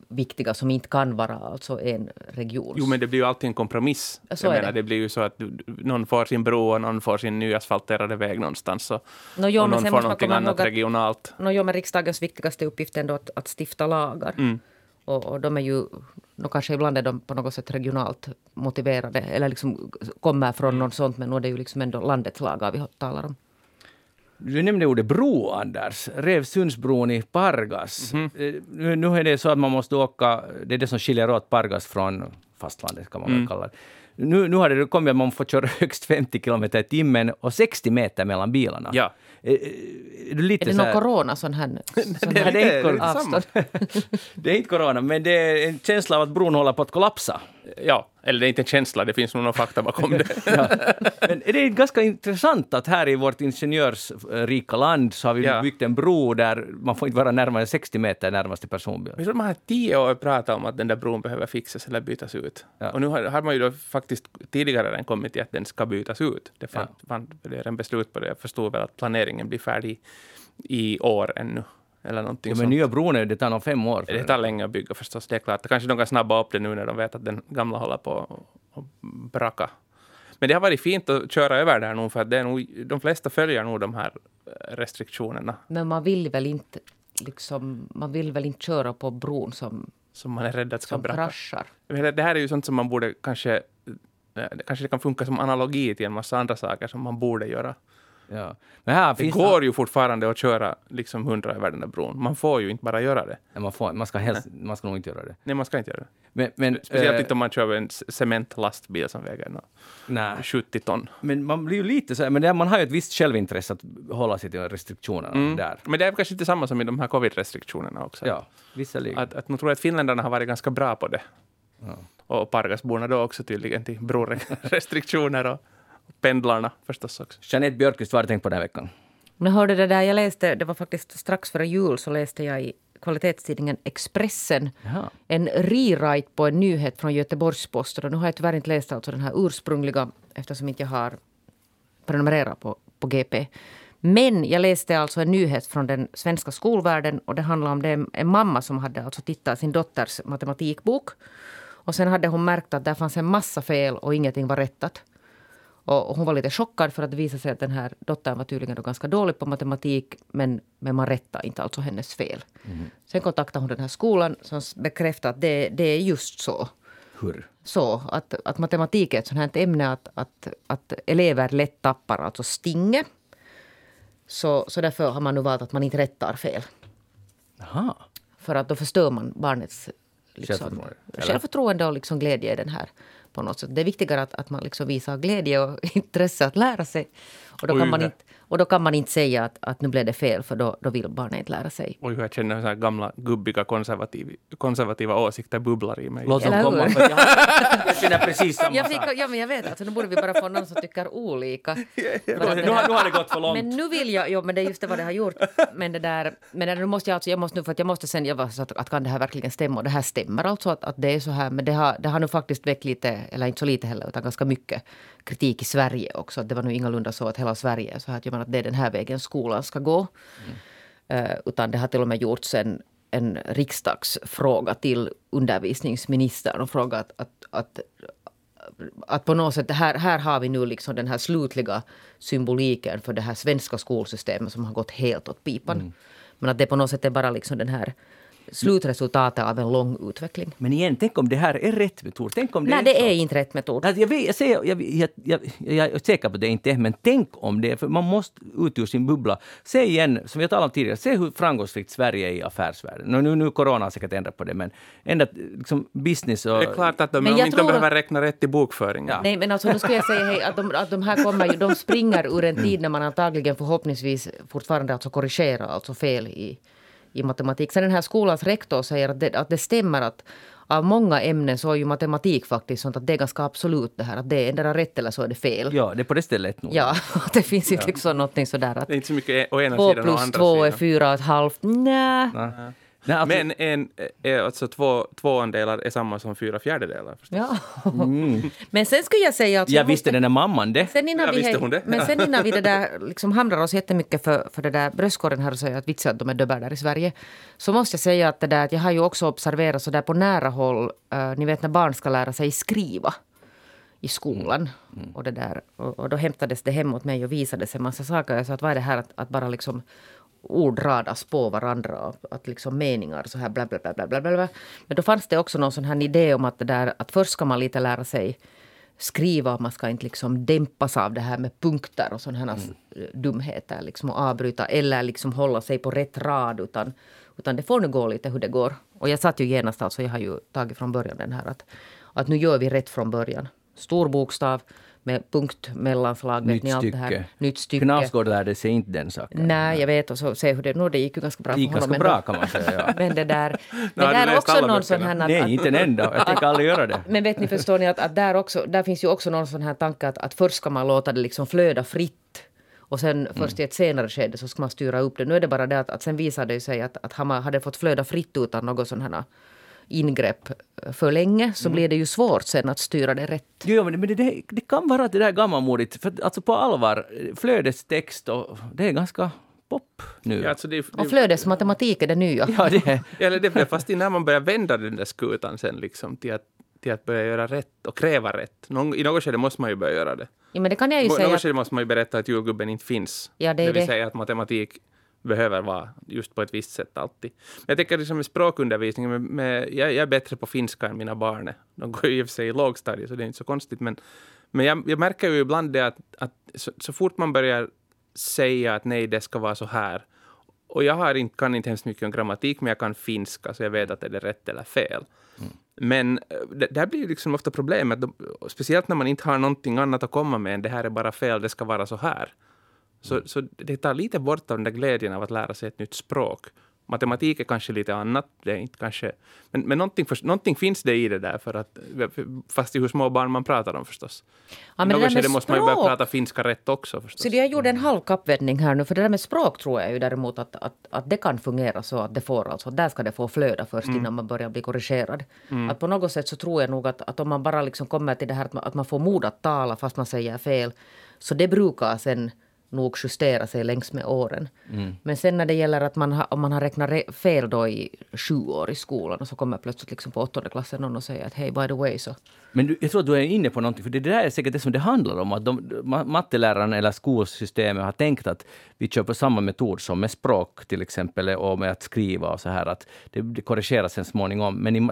viktiga som inte kan vara alltså en region. Jo, men det blir ju alltid en kompromiss. Så jag menar, det. det. blir ju så att någon får sin bro och någon får sin nyasfalterade väg någonstans. Och, no, jo, och någon får någonting annat regionalt. No, jo, men riksdagens viktigaste uppgift är ändå att, att stifta lagar. Mm. Och, och, de är ju, no, kanske ibland är de på något sätt regionalt motiverade eller liksom kommer från något sånt, men nu är det ju liksom ändå landets lagar vi talar om. Du nämnde ordet bro, Anders. Revsundsbron i Pargas. Mm -hmm. nu, nu är det så att man måste åka... Det är det som skiljer åt Pargas från fastlandet, kan man mm. kalla det. Nu, nu har det kommit att man får köra högst 50 kilometer i timmen och 60 meter mellan bilarna. Ja. Är, är, är det någon corona sån här, sån det, här det, är inte, avstånd? det är inte corona, men det är en känsla av att bron håller på att kollapsa. Ja, eller det är inte en känsla, det finns nog någon fakta bakom det. ja. Men är det ganska intressant att här i vårt ingenjörsrika land så har vi ja. byggt en bro där man får inte vara närmare 60 meter närmaste personbil. Jag tror man har tio år pratat om att den där bron behöver fixas eller bytas ut. Ja. Och nu har, har, man ju då faktiskt tidigare redan kommit till att den ska bytas ut. Det fann, ja. fann det en beslut på det. Jag förstod väl att planeringen blir färdig i år ännu. Eller någonting ja, men sånt. nya bron, det tar nog fem år. Det tar länge att bygga förstås, det är klart. Kanske de kan snabba upp det nu när de vet att den gamla håller på att braka. Men det har varit fint att köra över där nu, för att det är nog, de flesta följer nog de här restriktionerna. Men man vill väl inte, liksom, man vill väl inte köra på bron som, som man är rädd att ska braka. kraschar? Det här är ju sånt som man borde kanske... Kanske det kan funka som analogi till en massa andra saker som man borde göra. Ja. Men här det går ju fortfarande att köra liksom 100 över den där bron. Man får ju inte bara göra det. Ja, man, får, man, ska helst, man ska nog inte göra det. Nej, man ska inte göra det. Men, men, Speciellt äh, inte om man kör en cementlastbil som väger no, 70 ton. Men man blir ju lite så här, men det, man har ju ett visst självintresse att hålla sig till restriktionerna mm. där. Men det är kanske inte samma som i de här covid-restriktionerna också. Ja, visserligen. Att, att, nu tror att finländarna har varit ganska bra på det. Ja. Och Pargasborna då också tydligen till brorestriktioner och pendlarna förstås också. Jeanette Björkqvist, vad har du tänkt på den här veckan? Jag hörde det där, jag läste, det var faktiskt strax före jul, så läste jag i kvalitetstidningen Expressen Jaha. en rewrite på en nyhet från Göteborgs-Posten. Nu har jag tyvärr inte läst alltså den här ursprungliga eftersom inte jag har prenumererat på, på GP. Men jag läste alltså en nyhet från den svenska skolvärlden och det handlar om det, en mamma som hade alltså tittat sin dotters matematikbok. Och sen hade hon märkt att där fanns en massa fel och ingenting var rättat. Och hon var lite chockad för att det visade sig att den här dottern var tydligen då ganska dålig på matematik men, men man rättade inte alltså hennes fel. Mm. Sen kontaktade hon den här skolan som bekräftade att det, det är just så. Hur? Så att, att matematik är ett sånt här ämne att, att, att elever lätt tappar alltså stinget. Så, så därför har man nu valt att man inte rättar fel. Aha. För att då förstör man barnets liksom, självförtroende, självförtroende och liksom glädje i den här på något sätt. Det är viktigare att, att man liksom visar glädje och intresse att lära sig. Och då, kan man, inte, och då kan man inte säga att, att nu blev det fel, för då, då vill barnet inte lära sig. Oj, jag känner så här gamla gubbiga konservativ, konservativa åsikter bubblar i mig. Låt dem komma. Jag, jag känner precis samma jag fick, Ja, men jag vet. Alltså, nu borde vi bara få någon som tycker olika. nu, har, nu har det gått för långt. Men nu vill jag... Jo, men det är just det vad det har gjort. Men det där... Men nu måste jag alltså... Jag måste nu, för att jag måste sen... Jag var så att, att kan det här verkligen stämma? Och det här stämmer alltså att, att det är så här. Men det har, det har nu faktiskt väckt lite, eller inte så lite heller, utan ganska mycket kritik i Sverige också. Det var nu ingalunda så att hela Sverige så här att, att det är den här vägen skolan ska gå. Mm. Uh, utan det har till och med gjorts en, en riksdagsfråga till undervisningsministern och frågat att, att att på något sätt, här, här har vi nu liksom den här slutliga symboliken för det här svenska skolsystemet som har gått helt åt pipan. Mm. Men att det på något sätt är bara liksom den här slutresultatet av en lång utveckling. Men igen, tänk om det här är rätt metod? Tänk om det Nej, är det så. är inte rätt metod. Alltså jag, vet, jag, säger, jag, jag, jag, jag, är säker på att det inte är, men tänk om det är. För man måste ut ur sin bubbla. Se igen, som vi talade om tidigare, se hur framgångsrikt Sverige är i affärsvärlden. Nu, nu, nu corona har säkert ändrat på det, men ändå liksom business och... Det är klart att de, men om inte de behöver räkna rätt i bokföringen. Ja. Nej, men alltså nu skulle jag säga hej, att, de, att de här kommer ju, de springer ur en tid när man antagligen förhoppningsvis fortfarande alltså korrigerar alltså fel i i matematik. Sen den här skolans rektor säger att det, att det stämmer att av många ämnen så är ju matematik faktiskt sånt att det är ganska absolut det här att det är endera rätt eller så är det fel. Ja, det är på det stället nog. Ja, det finns inte ja. liksom någonting sådär att... Det är inte så mycket å ena sidan och andra sidan. Två plus två är fyra och ett halvt. Nä. Nej, alltså, men en, är alltså två, tvåandelar är samma som fyra fjärdedelar. Förstås. Ja. Mm. men sen skulle jag säga... Att jag visste den där mamman det. Sen innan ja, vi, visste hon det. Men sen innan vi det där, liksom hamrar oss jättemycket för, för det där bröstkorgen här och säger att vitsar att de är döbbar där i Sverige. Så måste jag säga att, det där, att jag har ju också observerat så där på nära håll, uh, ni vet när barn ska lära sig skriva i skolan. Mm. Och, det där, och, och, då hämtades det hem åt mig och visades en massa saker. Jag sa att vad är det här att, att bara liksom ord radas på varandra. Att liksom meningar så här bla bla bla bla bla. bla. Men då fanns det också någon sån här idé om att, det där, att först ska man lite lära sig skriva. Man ska inte liksom dämpas av det här med punkter och sådana mm. dumheter. Liksom, och avbryta eller liksom hålla sig på rätt rad. Utan, utan det får nu gå lite hur det går. Och jag satt ju genast, alltså jag har ju tagit från början den här att, att nu gör vi rätt från början. Stor bokstav, med punkt, mellanslag, vet ni allt det här. Nytt stycke. Knausgård lärde sig inte den saken. Nej, jag vet och så se hur det, no, det gick ju ganska bra det gick för honom. ganska bra kan man säga, ja. men det där, men där är också någon sån här... Att, Nej, inte en enda. Jag tänker aldrig göra det. Men vet ni, förstår ni att, att där, också, där finns ju också någon sån här tanke att, att först ska man låta det liksom flöda fritt och sen mm. först i ett senare skede så ska man styra upp det. Nu är det bara det att, att sen visade det sig att, att han hade fått flöda fritt utan något sån här ingrepp för länge så mm. blir det ju svårt sen att styra det rätt. Jo, men det, det, det kan vara det där gammalmodigt. För alltså på allvar, flödestext och det är ganska pop nu. Ja, alltså det, det, och flödesmatematik är det nya. Ja, det är. Eller det, fast innan man börjar vända den där skutan sen liksom till att, till att börja göra rätt och kräva rätt. Någon, I något skede måste man ju börja göra det. Ja, men det kan jag ju I säga. något skede måste man ju berätta att julgubben inte finns. Ja, det, det vill det. säga att matematik behöver vara just på ett visst sätt alltid. Men jag tänker liksom med språkundervisning, med, med, jag, jag, är bättre på finska än mina barn. De går ju i och för sig i lågstadiet så det är inte så konstigt. Men, men jag, jag märker ju ibland det att, att så, så, fort man börjar säga att nej, det ska vara så här. Och jag har inte, kan inte hemskt mycket om grammatik, men jag kan finska så jag vet att det är rätt eller fel. Mm. Men eh, det, där blir ju liksom ofta problemet, speciellt när man inte har någonting annat att komma med än det här är bara fel, det ska vara så här. Så, så det tar lite bort av den där glädjen av att lära sig ett nytt språk. Matematik är kanske lite annat, det är inte kanske, men, men någonting, för, någonting finns det i det där, för att, fast i hur små barn man pratar om förstås. Ja, men Något skede måste man ju börja prata finska rätt också förstås. Så jag gjorde en halv kappvändning här nu, för det där med språk tror jag ju däremot att, att, att det kan fungera så att det får alltså, där ska det få flöda först mm. innan man börjar bli korrigerad. Mm. Att på något sätt så tror jag nog att, att om man bara liksom kommer till det här att man, att man får mod att tala fast man säger fel, så det brukar sen nog justera sig längs med åren. Mm. Men sen när det gäller att man ha, om man har räknat fel då i sju år i skolan och så kommer plötsligt liksom på åttonde klassen någon och säger att hej, by the way så... Men du, jag tror att du är inne på någonting, för det där är säkert det som det handlar om. Att de, matteläraren eller skolsystemet har tänkt att vi kör på samma metod som med språk till exempel och med att skriva och så här. Att det, det korrigeras sen småningom. Men i,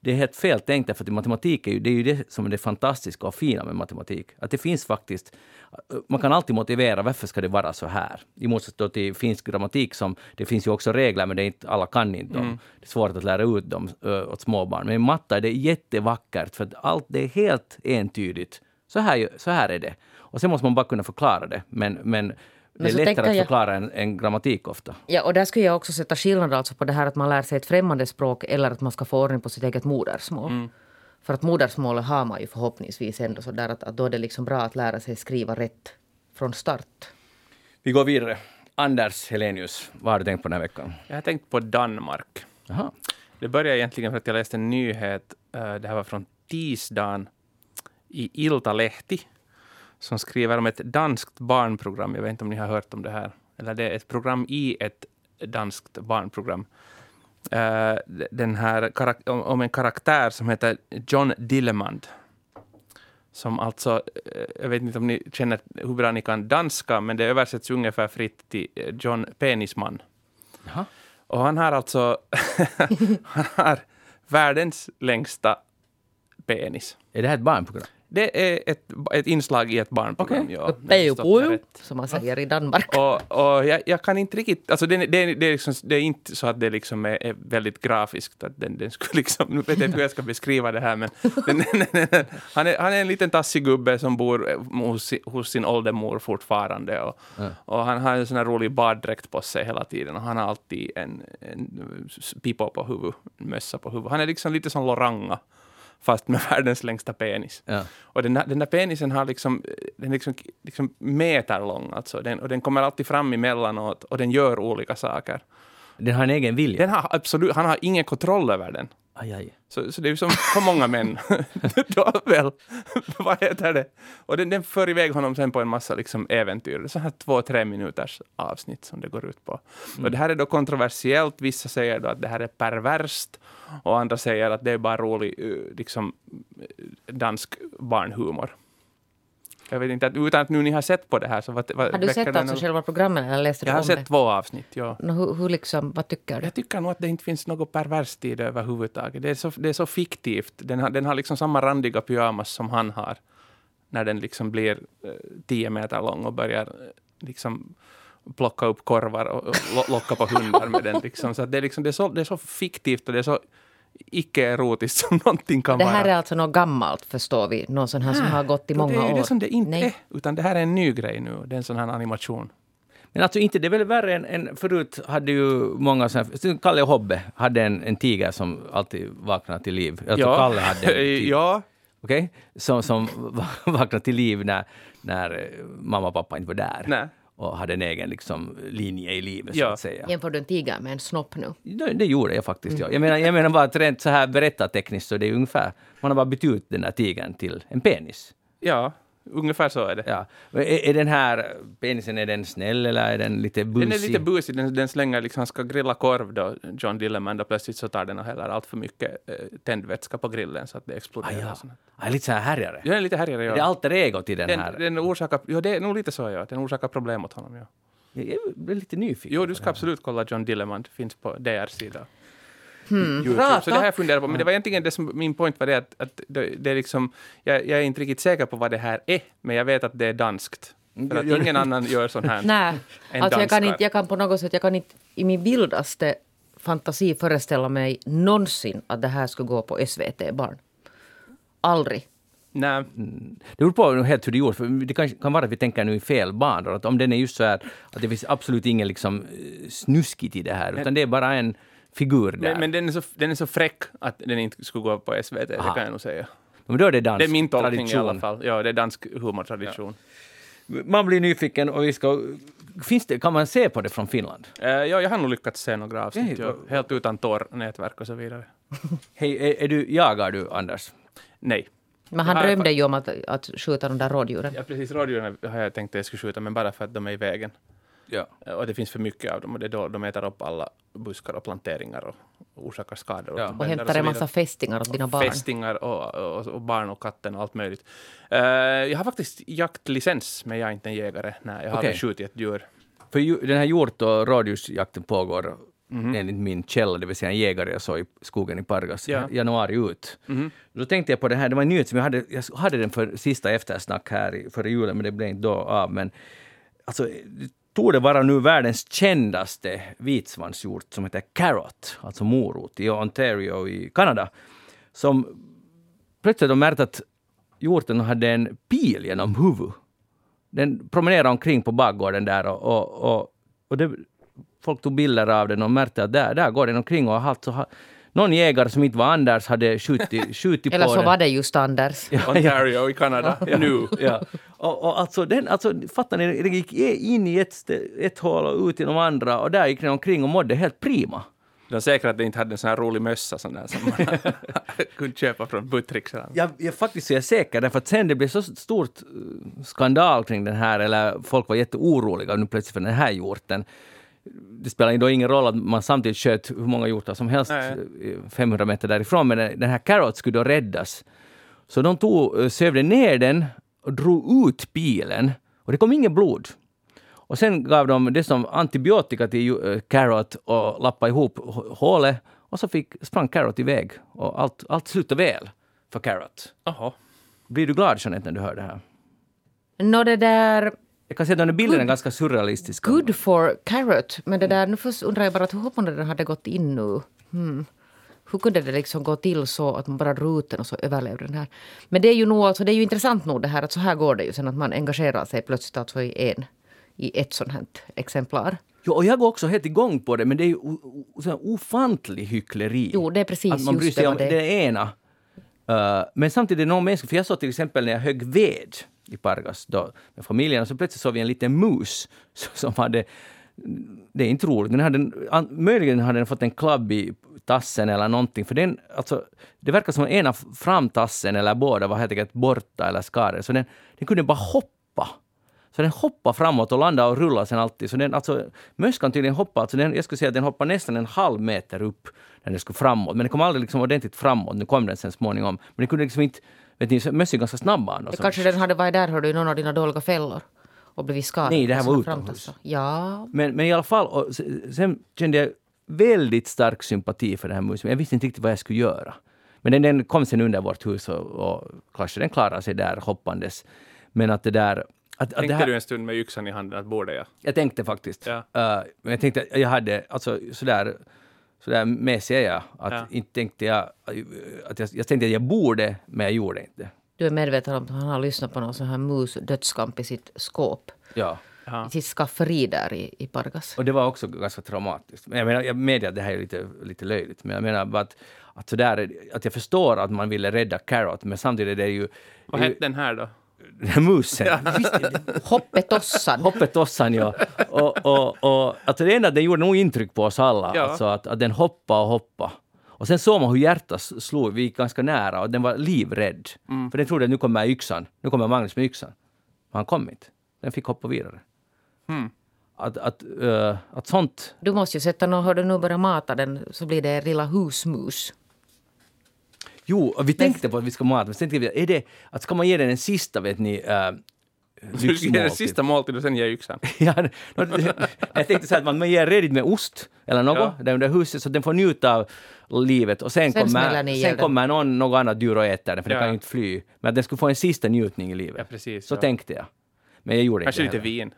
det är helt fel tänkt, för att matematik är ju det, är ju det som är det fantastiska och fina med matematik. Att det finns faktiskt man kan alltid motivera varför ska det vara så här. I motsats till finsk grammatik som det finns ju också regler men det är inte, alla kan inte dem. Mm. Det är svårt att lära ut dem uh, åt småbarn. Men i matte är det jättevackert för att allt det är helt entydigt. Så här, så här är det. Och sen måste man bara kunna förklara det. Men, men det är lättare att förklara än, än, grammatik ofta. Ja, och där skulle jag också sätta skillnad alltså på det här att man lär sig ett främmande språk eller att man ska få ordning på sitt eget modersmål. Mm. För att modersmålet har man ju förhoppningsvis ändå så där att, att då är det liksom bra att lära sig skriva rätt från start. Vi går vidare. Anders Helenius, vad har du tänkt på den här veckan? Jag har tänkt på Danmark. Aha. Det började egentligen för att jag läste en nyhet, eh, det här var från tisdagen, i Iltalehti, som skriver om ett danskt barnprogram. Jag vet inte om ni har hört om det här. Eller det är ett program i ett danskt barnprogram uh, den här om en karaktär som heter John Dillemand. som alltså, eh, jag vet inte om ni känner hur bra ni kan danska, men det översätts ungefär fritt till eh, John Penisman. Jaha. Och han har alltså han har världens längsta penis. Är det här ett barnprogram? Det är ett, ett inslag i ett barnprogram. Okay. Ja, Pejo som man säger i Danmark. Och, och jag, jag, kan inte riktigt... Alltså det, det, det, är liksom, det är inte så att det liksom är, är väldigt grafiskt. Att den, den skulle liksom, nu vet jag inte hur jag ska beskriva det här, men den, den, han, är, han är en liten tassig gubbe som bor hos, hos sin åldermor fortfarande. Och, mm. och han har en sån här rolig baddräkt på sig hela tiden. Och han har alltid en, en pipa på huvudet, en mössa på huvudet. Han är liksom lite som Loranga fast med världens längsta penis. Ja. Och den, den där penisen har liksom, den är liksom, liksom meter lång, alltså. Den, och den kommer alltid fram emellanåt och den gör olika saker. Den har en egen vilja? Den har absolut, han har ingen kontroll över den. Aj, aj. Så, så det är som för många män. Då väl, vad heter det? Och den, den för iväg honom sen på en massa liksom äventyr. Så här två, tre minuters avsnitt som det går ut på. Mm. Och det här är då kontroversiellt. Vissa säger då att det här är perverst och andra säger att det är bara rolig eh, liksom, eh, dansk barnhumor. Jag vet inte, utan att nu ni har sett på det här så vad, vad Har du sett alltså själva programmet eller läste du Jag har sett två avsnitt, ja. No, hur, hur liksom, vad tycker du? Jag tycker nog att det inte finns något perverst i det överhuvudtaget. Det är så, det är så fiktivt. Den har, den har liksom samma randiga pyjamas som han har. När den liksom blir eh, tio meter lång och börjar eh, liksom plocka upp korvar och, och locka på hundar med den. Liksom. Så det, är liksom, det, är så, det är så fiktivt och det är så icke-erotiskt som någonting kan vara. Det här vara. är alltså något gammalt, förstår vi. Någon sån här som har gått i många år. Det är det som det inte Nej. är, utan det här är en ny grej nu. Det är en sån här animation. Men alltså inte, det är väl värre än, än förut hade ju många så här, Kalle Hobbe hade en, en tiger som alltid vaknade till liv. Alltså ja. Kalle hade en tiger. ja. Okej? Okay? Som, som vaknade till liv när, när mamma och pappa inte var där. Nej och hade en egen liksom, linje i livet. Ja. Så att säga. Jämför du en tiger med en snopp nu? Det, det gjorde jag faktiskt. Mm. Ja. Jag, menar, jag menar bara att rent så här berättartekniskt så det är ungefär, man har bara bytt ut den där tigern till en penis. Ja, Ungefär så är det. Ja. Är, är den här penisen är den snäll eller är den lite busig? Den är lite busig. Den, den slänger liksom, ska grilla korv då, John Dilleman, då plötsligt så tar den och häller allt för mycket eh, tändvätska på grillen så att det exploderar. Ah, ja. Ah, lite så här härjare? Ja, den är lite härjare. Ja. Det är alter egot i den, den här? Den orsakar, ja, det är nog lite så, ja. Den orsakar problem åt honom, ja. Jag är lite nyfiken. Jo, du ska absolut kolla John Dilleman. Det finns på DR-sida. Hmm. Så det här jag funderar på. Men det var egentligen det som min point var det att, att det, det är liksom, jag, jag, är inte riktigt säker på vad det här är, men jag vet att det är danskt. För att ingen annan gör sånt här Nej, alltså jag kan, inte, jag kan på något sätt, jag kan inte i min vildaste fantasi föreställa mig någonsin att det här skulle gå på SVT Barn. Aldrig. Nej. Mm. Det beror på helt hur det gjorts. Det kan, kan vara att vi tänker nu i fel banor. Att om den är just så här att det finns absolut ingen liksom eh, snuskigt i det här, utan det är bara en figur där. Men, men den, är så, den är så fräck att den inte skulle gå på SVT, Aha. det kan jag nog säga. Men då är det dansk Det är min tolkning tradition. i alla fall. Ja, det är dansk humortradition. Ja. Man blir nyfiken och vi ska... Finns det, kan man se på det från Finland? Uh, ja, jag har nog lyckats se några avsnitt. Ja, helt utan Tor-nätverk och så vidare. Hej, är, är, du, jagar du Anders? Nej. Men han drömde ju om att, att skjuta de där rådjuren. Ja, precis. Rådjuren har jag tänkt att jag skulle skjuta, men bara för att de är i vägen. Ja. Och det finns för mycket av dem och det är då de äter upp alla buskar och planteringar och orsakar skador. Ja. Och hämtar en massa fästingar åt dina barn. Fästingar och, och, och, barn och katten och allt möjligt. Uh, jag har faktiskt jaktlicens, men jag är inte en jägare. Nej, jag har okay. skjutit ett djur. För den här hjort och rådjursjakten pågår Mm. enligt min källa, det vill säga en jägare jag såg i skogen i Pargas, ja. januari ut. Mm. Då tänkte jag på det här, det var en nyhet som jag hade, jag hade den för sista eftersnack här före julen, men det blev inte då av. Men alltså, tog det vara nu världens kändaste vitsvanshjort som heter Carrot, alltså morot, i Ontario i Kanada. Som plötsligt märkte att hjorten hade en pil genom huvudet. Den promenerade omkring på bakgården där och, och, och, och det, folk tog bilder av den och märkte att där, där går den omkring och har alltså någon jägare som inte var Anders hade skjutit, skjutit på den. Eller så var det just Anders. Ja, Ontario i Kanada, nu. Ja. Och, och alltså, den, alltså, fattar ni, den gick in i ett, ett hål och ut i de andra och där gick den omkring och mådde helt prima. De är säkra att den inte hade en sån här rolig mössa sån där, som man kunde köpa från Buttricks. Jag, jag faktiskt är säker, därför att sen det blev så stort uh, skandal kring den här, eller folk var jätteoroliga nu plötsligt för den här hjorten det spelar då ingen roll att man samtidigt sköt hur många hjortar som helst Nej. 500 meter därifrån, men den här Carrot skulle då räddas. Så de tog, eh, sövde ner den och drog ut pilen och det kom inget blod. Och sen gav de det som antibiotika till uh, Carrot och lappade ihop hålet och så fick, sprang Carrot iväg och allt, allt slutade väl för Carrot. Aha. Blir du glad Jeanette när du hör det här? Nå det där... Jag kan säga att den bilden är ganska surrealistisk. Good for Carrot. Men det där, nu först undrar jag bara hur hoppande den hade gått in nu. Hmm. Hur kunde det liksom gå till så att man bara drog ut den och så överlevde den här? Men det är ju nog, alltså, det är ju intressant nog det här att så här går det ju sen att man engagerar sig plötsligt alltså i en, i ett sånt här exemplar. Jo, och jag går också helt igång på det, men det är ju ofantlig hyckleri. Jo, det är precis att man bryr sig om det, det ena. Uh, men samtidigt är det någon mänsklig, för jag såg till exempel när jag högg ved i Pargas då, med familjen, och så plötsligt såg vi en liten mus som hade det är inte roligt. Den hade, möjligen hade den fått en klabb i tassen eller någonting. För den, alltså, det verkar som att ena framtassen eller båda var helt enkelt borta eller skadade. Så den, den kunde bara hoppa. Så den hoppade framåt och landade och rullade sen alltid. Så den, alltså, möss kan tydligen hoppa, alltså den, jag skulle säga att den hoppade nästan en halv meter upp när den skulle framåt. Men den kom aldrig liksom ordentligt framåt. Nu kom den sen småningom. Men den kunde liksom inte, vet ni, möss är ganska snabba. Kanske den hade varit där, hörde i någon av dina dåliga fällor och blivit skadad. Nej, det här var utomhus. Ja. Men, men i alla fall, och sen kände jag väldigt stark sympati för den här musen. Jag visste inte riktigt vad jag skulle göra. Men den, den kom sen under vårt hus och, och kanske den klarade sig där hoppandes. Men att det där... Att, tänkte här, du en stund med yxan i handen att borde jag? Jag tänkte faktiskt. Ja. Uh, men jag tänkte jag hade, alltså sådär, sådär mesig är jag. Att Ja. inte tänkte jag, att jag, jag tänkte att jag borde, men jag gjorde inte. Du är medveten om att han har lyssnat på någon sån här mus-dödskamp i sitt skåp. Ja. I sitt skafferi där i, i Pargas. Och det var också ganska traumatiskt. Men jag, menar, jag medger att det här är lite, lite löjligt, men jag menar bara att, att, sådär, att jag förstår att man ville rädda Carrot, men samtidigt är det ju... Vad hette den här då? Den musen. Hoppetossan. Hoppetossan, ja. Och, och, och, alltså det enda, den gjorde nog intryck på oss alla. Ja. Alltså att, att den hoppade och hoppade. Och sen såg man hur hjärtat slog. Vi gick ganska nära och den var livrädd. För den trodde att nu kommer yxan. Nu kommer Magnus med yxan. Men han kom inte. Den fick hoppa vidare. Hmm. Att, att, uh, att sånt... Du måste ju sätta någon, hör du nu börjar mata den så blir det lilla husmus. Jo, och vi tänkte på att vi ska mata, men sen tänkte vi, är det, att ska man ge den en sista, vet ni, uh, ska ge den sista måltid och sen ge yxan. ja, no, jag tänkte så här att man, man ger redigt med ost eller något Ja. där under huset så att den får njuta av livet och sen, Sen kommer, sen den. kommer någon, något annat djur och äter den för den Ja. kan ju inte fly. Men att den skulle få en sista njutning i livet. Ja, precis, så ja. tänkte jag. Men jag gjorde Kanske inte lite heller. vin.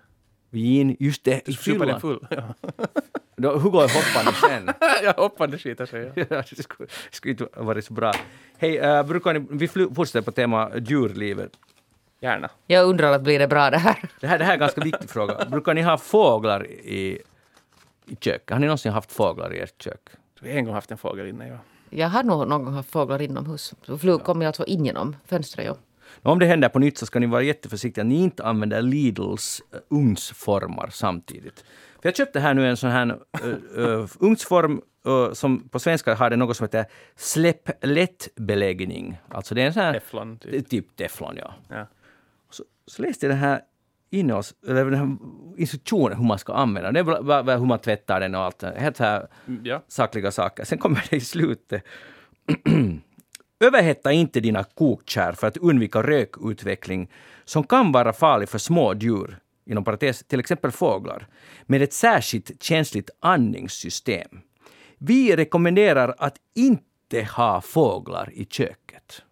Vin, just det, i den fyllan. full. Ja. Då- Hur går hoppande sen? jag hoppade skiter sig. Ja. Ja, det skulle, skulle inte varit så bra. Hej, uh, brukar ni, vi fortsätter på tema djurlivet. Gärna. Jag undrar att blir det bra det här. Det här, det här är en ganska viktig fråga. Brukar ni ha fåglar i, i köket? Har ni någonsin haft fåglar i ert kök? Vi har en gång haft en fågel inne. Ja. Jag har nog någon gång haft fåglar inomhus. Flug kommer alltså in genom fönstret. Ja. Om det händer på nytt så ska ni vara jätteförsiktiga. Ni inte använder Lidls uh, ugnsformar samtidigt. För jag köpte här nu en sån här uh, ugnsform uh, som på svenska har det något som heter släpp lätt-beläggning. Alltså det är en sån här... Teflon, typ. Typ teflon, ja. Ja. Så, så läste jag den här innehålls, eller den här instruktionen hur man ska använda den. Det är hur man tvättar den och allt. Helt så här Mm, ja. sakliga saker. Sen kommer det i slutet. Överhetta inte dina kokkärl för att undvika rökutveckling som kan vara farlig för små djur, inom parentes till exempel fåglar, med ett särskilt känsligt andningssystem. Vi rekommenderar att inte ha fåglar i köket.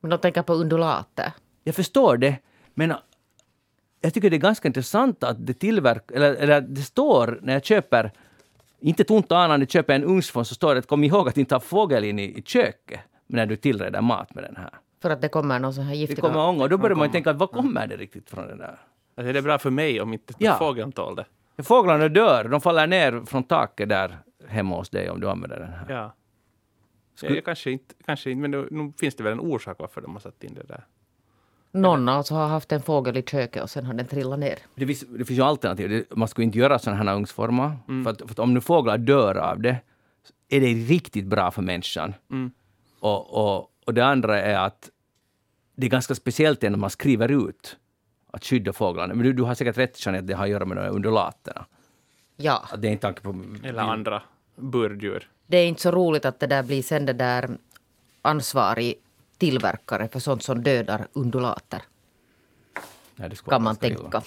Men de tänker på undulater. Jag förstår det, men jag tycker det är ganska intressant att det tillverkar, eller, eller det står när jag köper, inte ont anande köper en ugnsform så står det att kom ihåg att inte ha fågel in i, i köket när du tillreder mat med den här. För att det kommer någon sån här Det giftig... kommer ånga och då börjar man ju tänka att vad kommer det riktigt från den där? Alltså, det är bra för mig om inte Ja. fågeln tål det. Fåglarna dör, de faller ner från taket där hemma hos dig om du använder den här. Ja. Skulle- Jag, kanske inte, kanske inte, men nu, nu finns det väl en orsak varför de har satt in det där. Någon alltså har haft en fågel i köket och sen har den trillat ner. Det finns, det finns ju alternativ. Det- Man skulle inte göra sådana här ugnsformar. För, att, för att om nu fåglar dör av det, är det riktigt bra för människan. Och, och, och det andra är att det är ganska speciellt när man skriver ut att skydda fåglarna. Men du, du har säkert rätt, Jeanette, det har att göra med de undulaterna. Ja, Att det är inte tanke på... Eller andra burrdjur. det är inte så roligt att det där blir sen det där ansvarig tillverkare för sånt som dödar undulater. Nej, kan man tänka.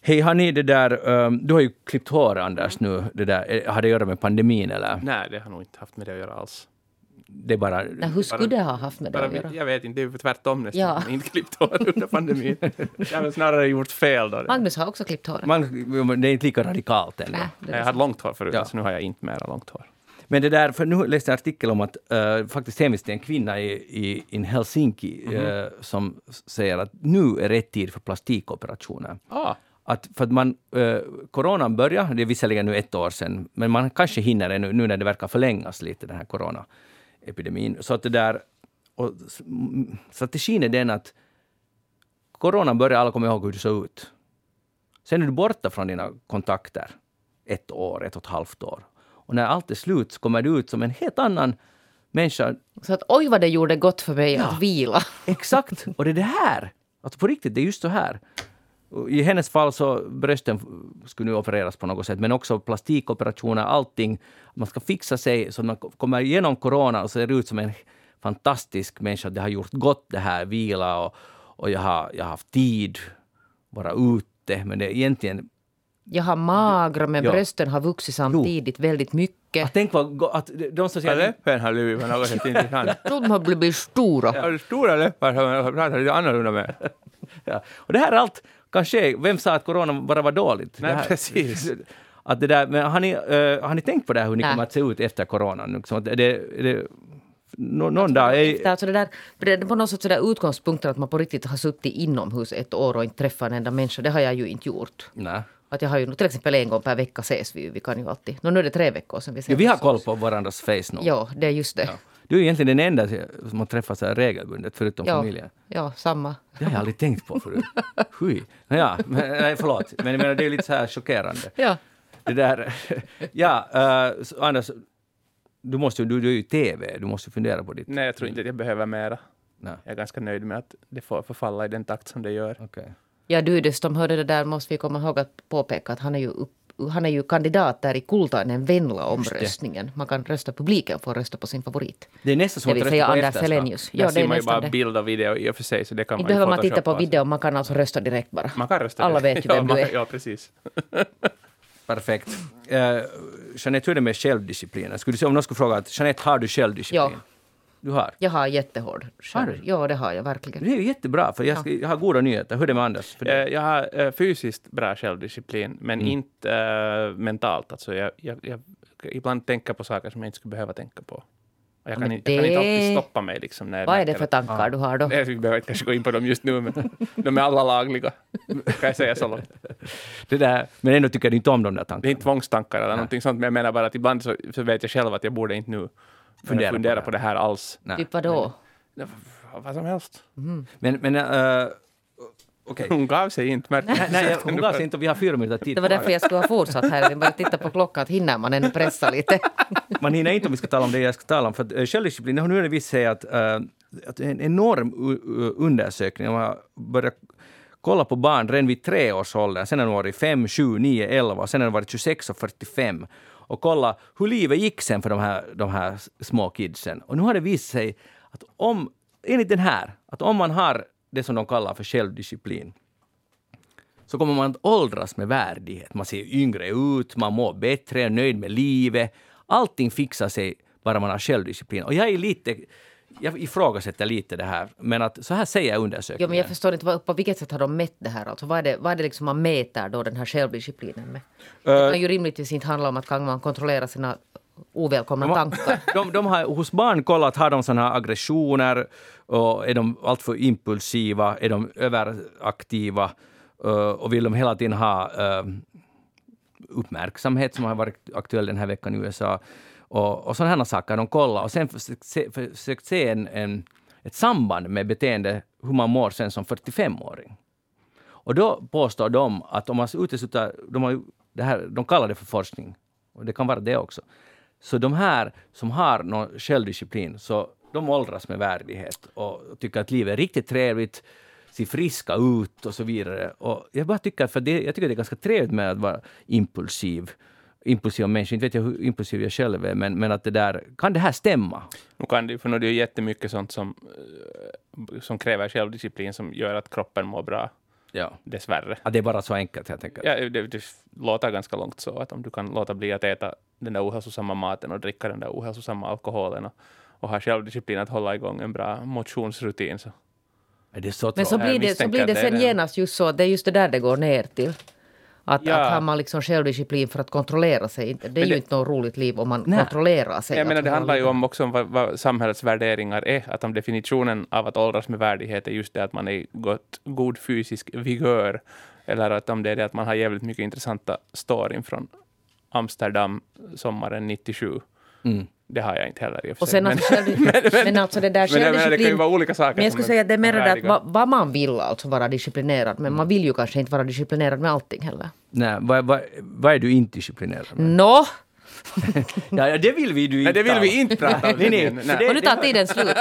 Hej, har ni det där, um, du har ju klippt hår Anders nu, det där, har det att göra med pandemin eller? Nej, det har nog inte haft med det att göra alls. Det bara... Nej, hur skulle det ha haft med det Bara, att göra? jag vet inte, det är ju tvärtom nästan. Ja. Inte klippt hår under pandemin. Jag har snarare gjort fel då. Magnus har också klippt håret. Man, det är inte lika radikalt är Jag hade långt hår förut, Ja. så nu har jag inte mera långt hår. Men det där, för nu läste jag en artikel om att uh, faktiskt hänvisar till en kvinna i, i in Helsinki eh, som s- säger att nu är rätt tid för plastikoperationer. Ah, Att, för att man, uh, coronan började, det är visserligen nu ett år sedan, men man kanske hinner ännu, nu när det verkar förlängas lite, den här coronaepidemin. Så att det där, och strategin är den att coronan började, alla kommer ihåg hur det såg ut. Sen är du borta från dina kontakter ett år, ett och ett halvt år. Och när allt är slut så kommer du ut som en helt annan människa. Så att oj vad det gjorde gott för mig att vila. Exakt! Och det är det här! Alltså på riktigt, det är just så här. I hennes fall så brösten skulle nu opereras på något sätt, men också plastikoperationer, allting. Man ska fixa sig så man kommer igenom corona och ser ut som en fantastisk människa. Det har gjort gott det här, vila och, och jag, har, jag har haft tid, vara ute. Men det är egentligen Jag har magra men Ja. brösten har vuxit samtidigt väldigt mycket. Att tänk vad, att de som ja, säger... läppen har blivit något helt intressant. De har blivit stora. Har du stora läppar som jag pratar lite annorlunda med? Ja. Och det här är allt kan ske. Vem sa att corona bara var dåligt? Nej, det här, precis. Att det där, men har, ni, eh, har ni tänkt på det här, hur ni Nej. kommer att se ut efter coronan? Liksom, det, det, det, nå- någon dag... Är, Efter, alltså det, där, det är på något sätt sådär utgångspunkten att man på riktigt har suttit inomhus ett år och inte träffat en enda människa. Det har jag ju inte gjort. nej. Att jag har ju till exempel en gång per vecka ses vi. Vi kan ju alltid. Nå, nu är det tre veckor sedan vi ses. Ja, vi har koll på varandras face nu. Ja, det är just det. Ja, Du är egentligen den enda som har träffat så här regelbundet, förutom ja, familjen. samma. Det har jag aldrig tänkt på förut. Hui. Ja, men, nej, förlåt. Men jag menar, det är lite så här chockerande. Ja. Det där... Ja, uh, Anders, du, måste, du, du är ju TV, du måste fundera på ditt... Nej, jag tror inte att jag behöver mera. Nej. Jag är ganska nöjd med att det får förfalla i den takt som det gör. Okej. Ja, du dessutom hörde det där måste vi komma ihåg att påpeka att han är ju, upp, han är ju kandidat där i Kultainen Venla-omröstningen. Man kan rösta, publiken får rösta på sin favorit. Det är nästan som att vill rösta på Anders. Helenius. Där Ja, det ser man ju bara det. bild och video i och för sig, så det kan man behöver man titta på photoshoppa. video, man kan alltså rösta direkt bara. Man kan rösta Alla direkt. vet ju vem ja, du är. Ja, precis. Perfekt. Uh, Jeanette, hur är det med självdisciplinen? Skulle du säga om någon skulle fråga att Jeanette, har du självdisciplin? Ja. Du har? Jag har jättehård du? Ja, det har jag verkligen. Det är ju jättebra, för jag, ska, jag har goda nyheter. Hur är det med Anders? För Eh, det? Jag har eh, fysiskt bra självdisciplin, men Mm. inte eh, mentalt. Alltså jag, jag, jag ibland tänker på saker som jag inte skulle behöva tänka på. Jag, kan, inte- jag kan inte alltid stoppa mig. Liksom, när jag Vad är det för att- tankar du har då? Nej, Vi behöver inte kanske gå in på dem just nu, men de är alla lagliga. Kan jag säga så långt. det där, men ändå tycker du inte om de där Det är tankarna? inte tvångstankar eller någonting sånt, men jag menar bara att ibland så, så vet jag själv att jag borde inte nu Fundera fundera, på det. på, det här alls. Nej. Typ vadå? Vad som helst. Men, men uh, okej. Hon gav sig inte. Men Nej, nej, hon gav sig inte och vi har fyra minuter tid Det var därför jag skulle ha fortsatt här. Jag bara titta på klockan, att hinner man ännu pressa lite? Man hinner inte om vi ska tala om det jag ska tala om. För att, uh, självdisciplin, nu är det visst säga att, uh, att en enorm undersökning, om man börjar kolla på barn redan vid tre års ålder, sen har det varit 5, 7, 9, 11 och sen har det varit 26 och 45 och kolla hur livet gick sen för de här, de här små kidsen. Och nu har det visat sig att om, enligt den här, att om man har det som de kallar för självdisciplin, så kommer man att åldras med värdighet. Man ser yngre ut, man mår bättre, är nöjd med livet. Allting fixar sig bara man har självdisciplin. Och jag är lite... Jag ifrågasätter lite det här, men att så här säger undersökningen. men jag förstår inte, vad- på vilket sätt har de mätt det här? Alltså, vad, är det, vad är det liksom man mäter då den här självdisciplinen med? Det kan ju rimligtvis inte handla om att kan man kontrollera sina ovälkomna tankar. De, de har hos barn kollat, har de såna här aggressioner? Och är de alltför impulsiva? Är de överaktiva? Uh, och vill de hela tiden ha uh, uppmärksamhet som har varit aktuell den här veckan i USA? Och, och sådana här saker de kollar och sen försökt se, försökt se en, en, ett samband med beteende, hur man mår sen som 45-åring. Och då påstår de att om man utesluter, de, har, det här, de kallar det för forskning, och det kan vara det också. Så de här som har någon självdisciplin, så de åldras med värdighet och tycker att livet är riktigt trevligt, ser friska ut och så vidare. Och jag bara tycker, för det, jag tycker det är ganska trevligt med att vara impulsiv impulsiva människor. Inte vet jag hur impulsiv jag själv är, men, men att det där, kan det här stämma? Nu kan det för nu är det ju jättemycket sånt som, eh, som kräver självdisciplin som gör att kroppen mår bra. Ja. Dessvärre. Ja, det är bara så enkelt helt enkelt. Ja, det, det låter ganska långt så att om du kan låta bli att äta den där ohälsosamma maten och dricka den där ohälsosamma alkoholen och, och ha självdisciplin att hålla igång en bra motionsrutin så men så blir det, så blir det sen genast just så att det är just det där det går ner till. Att, ja. att har man liksom självdisciplin för att kontrollera sig. Det är det, ju inte något roligt liv om man nej. kontrollerar sig. Jag menar, det handlar ju om också om vad, vad samhällets värderingar är. Att om definitionen av att åldras med värdighet är just det att man är gott, god fysisk vigör. Eller att om det är det att man har jävligt mycket intressanta storyn från Amsterdam sommaren 97. Mm. Det har jag inte heller i och för sig. Men, alltså, men, men, alltså det där men det kan ju vara olika saker. Men jag skulle säga att det är mer det att vad, vad, man vill alltså vara disciplinerad men man vill ju kanske inte vara disciplinerad med allting heller. Nej, vad, vad, vad är du inte disciplinerad med? Nå! ja, ja, det vill vi ju inte. Nej, det vill vi inte prata om. nej, nej, nej. Och nu tar tiden slut.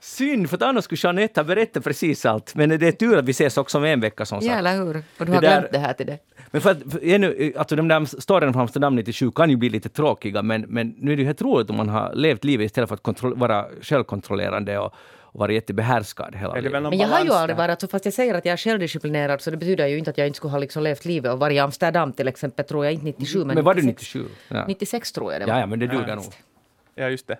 Synd, för annars skulle Jeanette ha berättat precis allt. Men det är tur att vi ses också om en vecka som sagt. Ja, eller hur. Och du har det glömt det här till det. Men för att, för ännu, alltså de där storyn från Amsterdam 97 kan ju bli lite tråkiga, men, men nu är det ju helt roligt om man har levt livet istället för att vara självkontrollerande och, och vara jättebehärskad hela livet. Men jag har ju aldrig varit, alltså, fast jag säger att jag är självdisciplinerad, så det betyder ju inte att jag inte skulle ha liksom levt livet och varit i Amsterdam till exempel, tror jag inte 97. Men, men var 96, du 97? Ja. 96 tror jag det var. Ja, ja men det duger ja. nog. Ja, just det.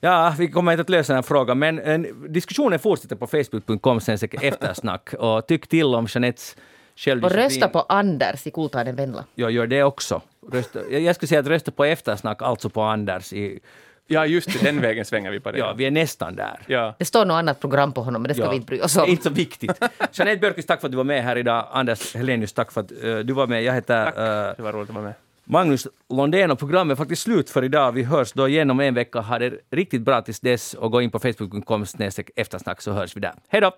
Ja, vi kommer inte att lösa den här frågan, men en, diskussionen fortsätter på facebook.com sen eftersnack och tyck till om Jeanettes och rösta på Anders i Kultainen Venla. Ja, gör det också. Rösta, jag skulle säga att rösta på eftersnack, alltså på Anders i Ja, just det, den vägen svänger vi på det. Ja, vi är nästan där. Ja. Det står något annat program på honom, men det ska ja. vi inte bry oss om. Det är inte så viktigt. Jeanette Björkqvist, tack för att du var med här idag. Anders Helenius, tack för att uh, du var med. Jag heter... Tack, uh, det var roligt att vara med. Magnus Londén och programmet är faktiskt slut för idag. Vi hörs då igen om en vecka. Ha det riktigt bra tills dess och gå in på facebook.com eftersnack så hörs vi där. Hej då!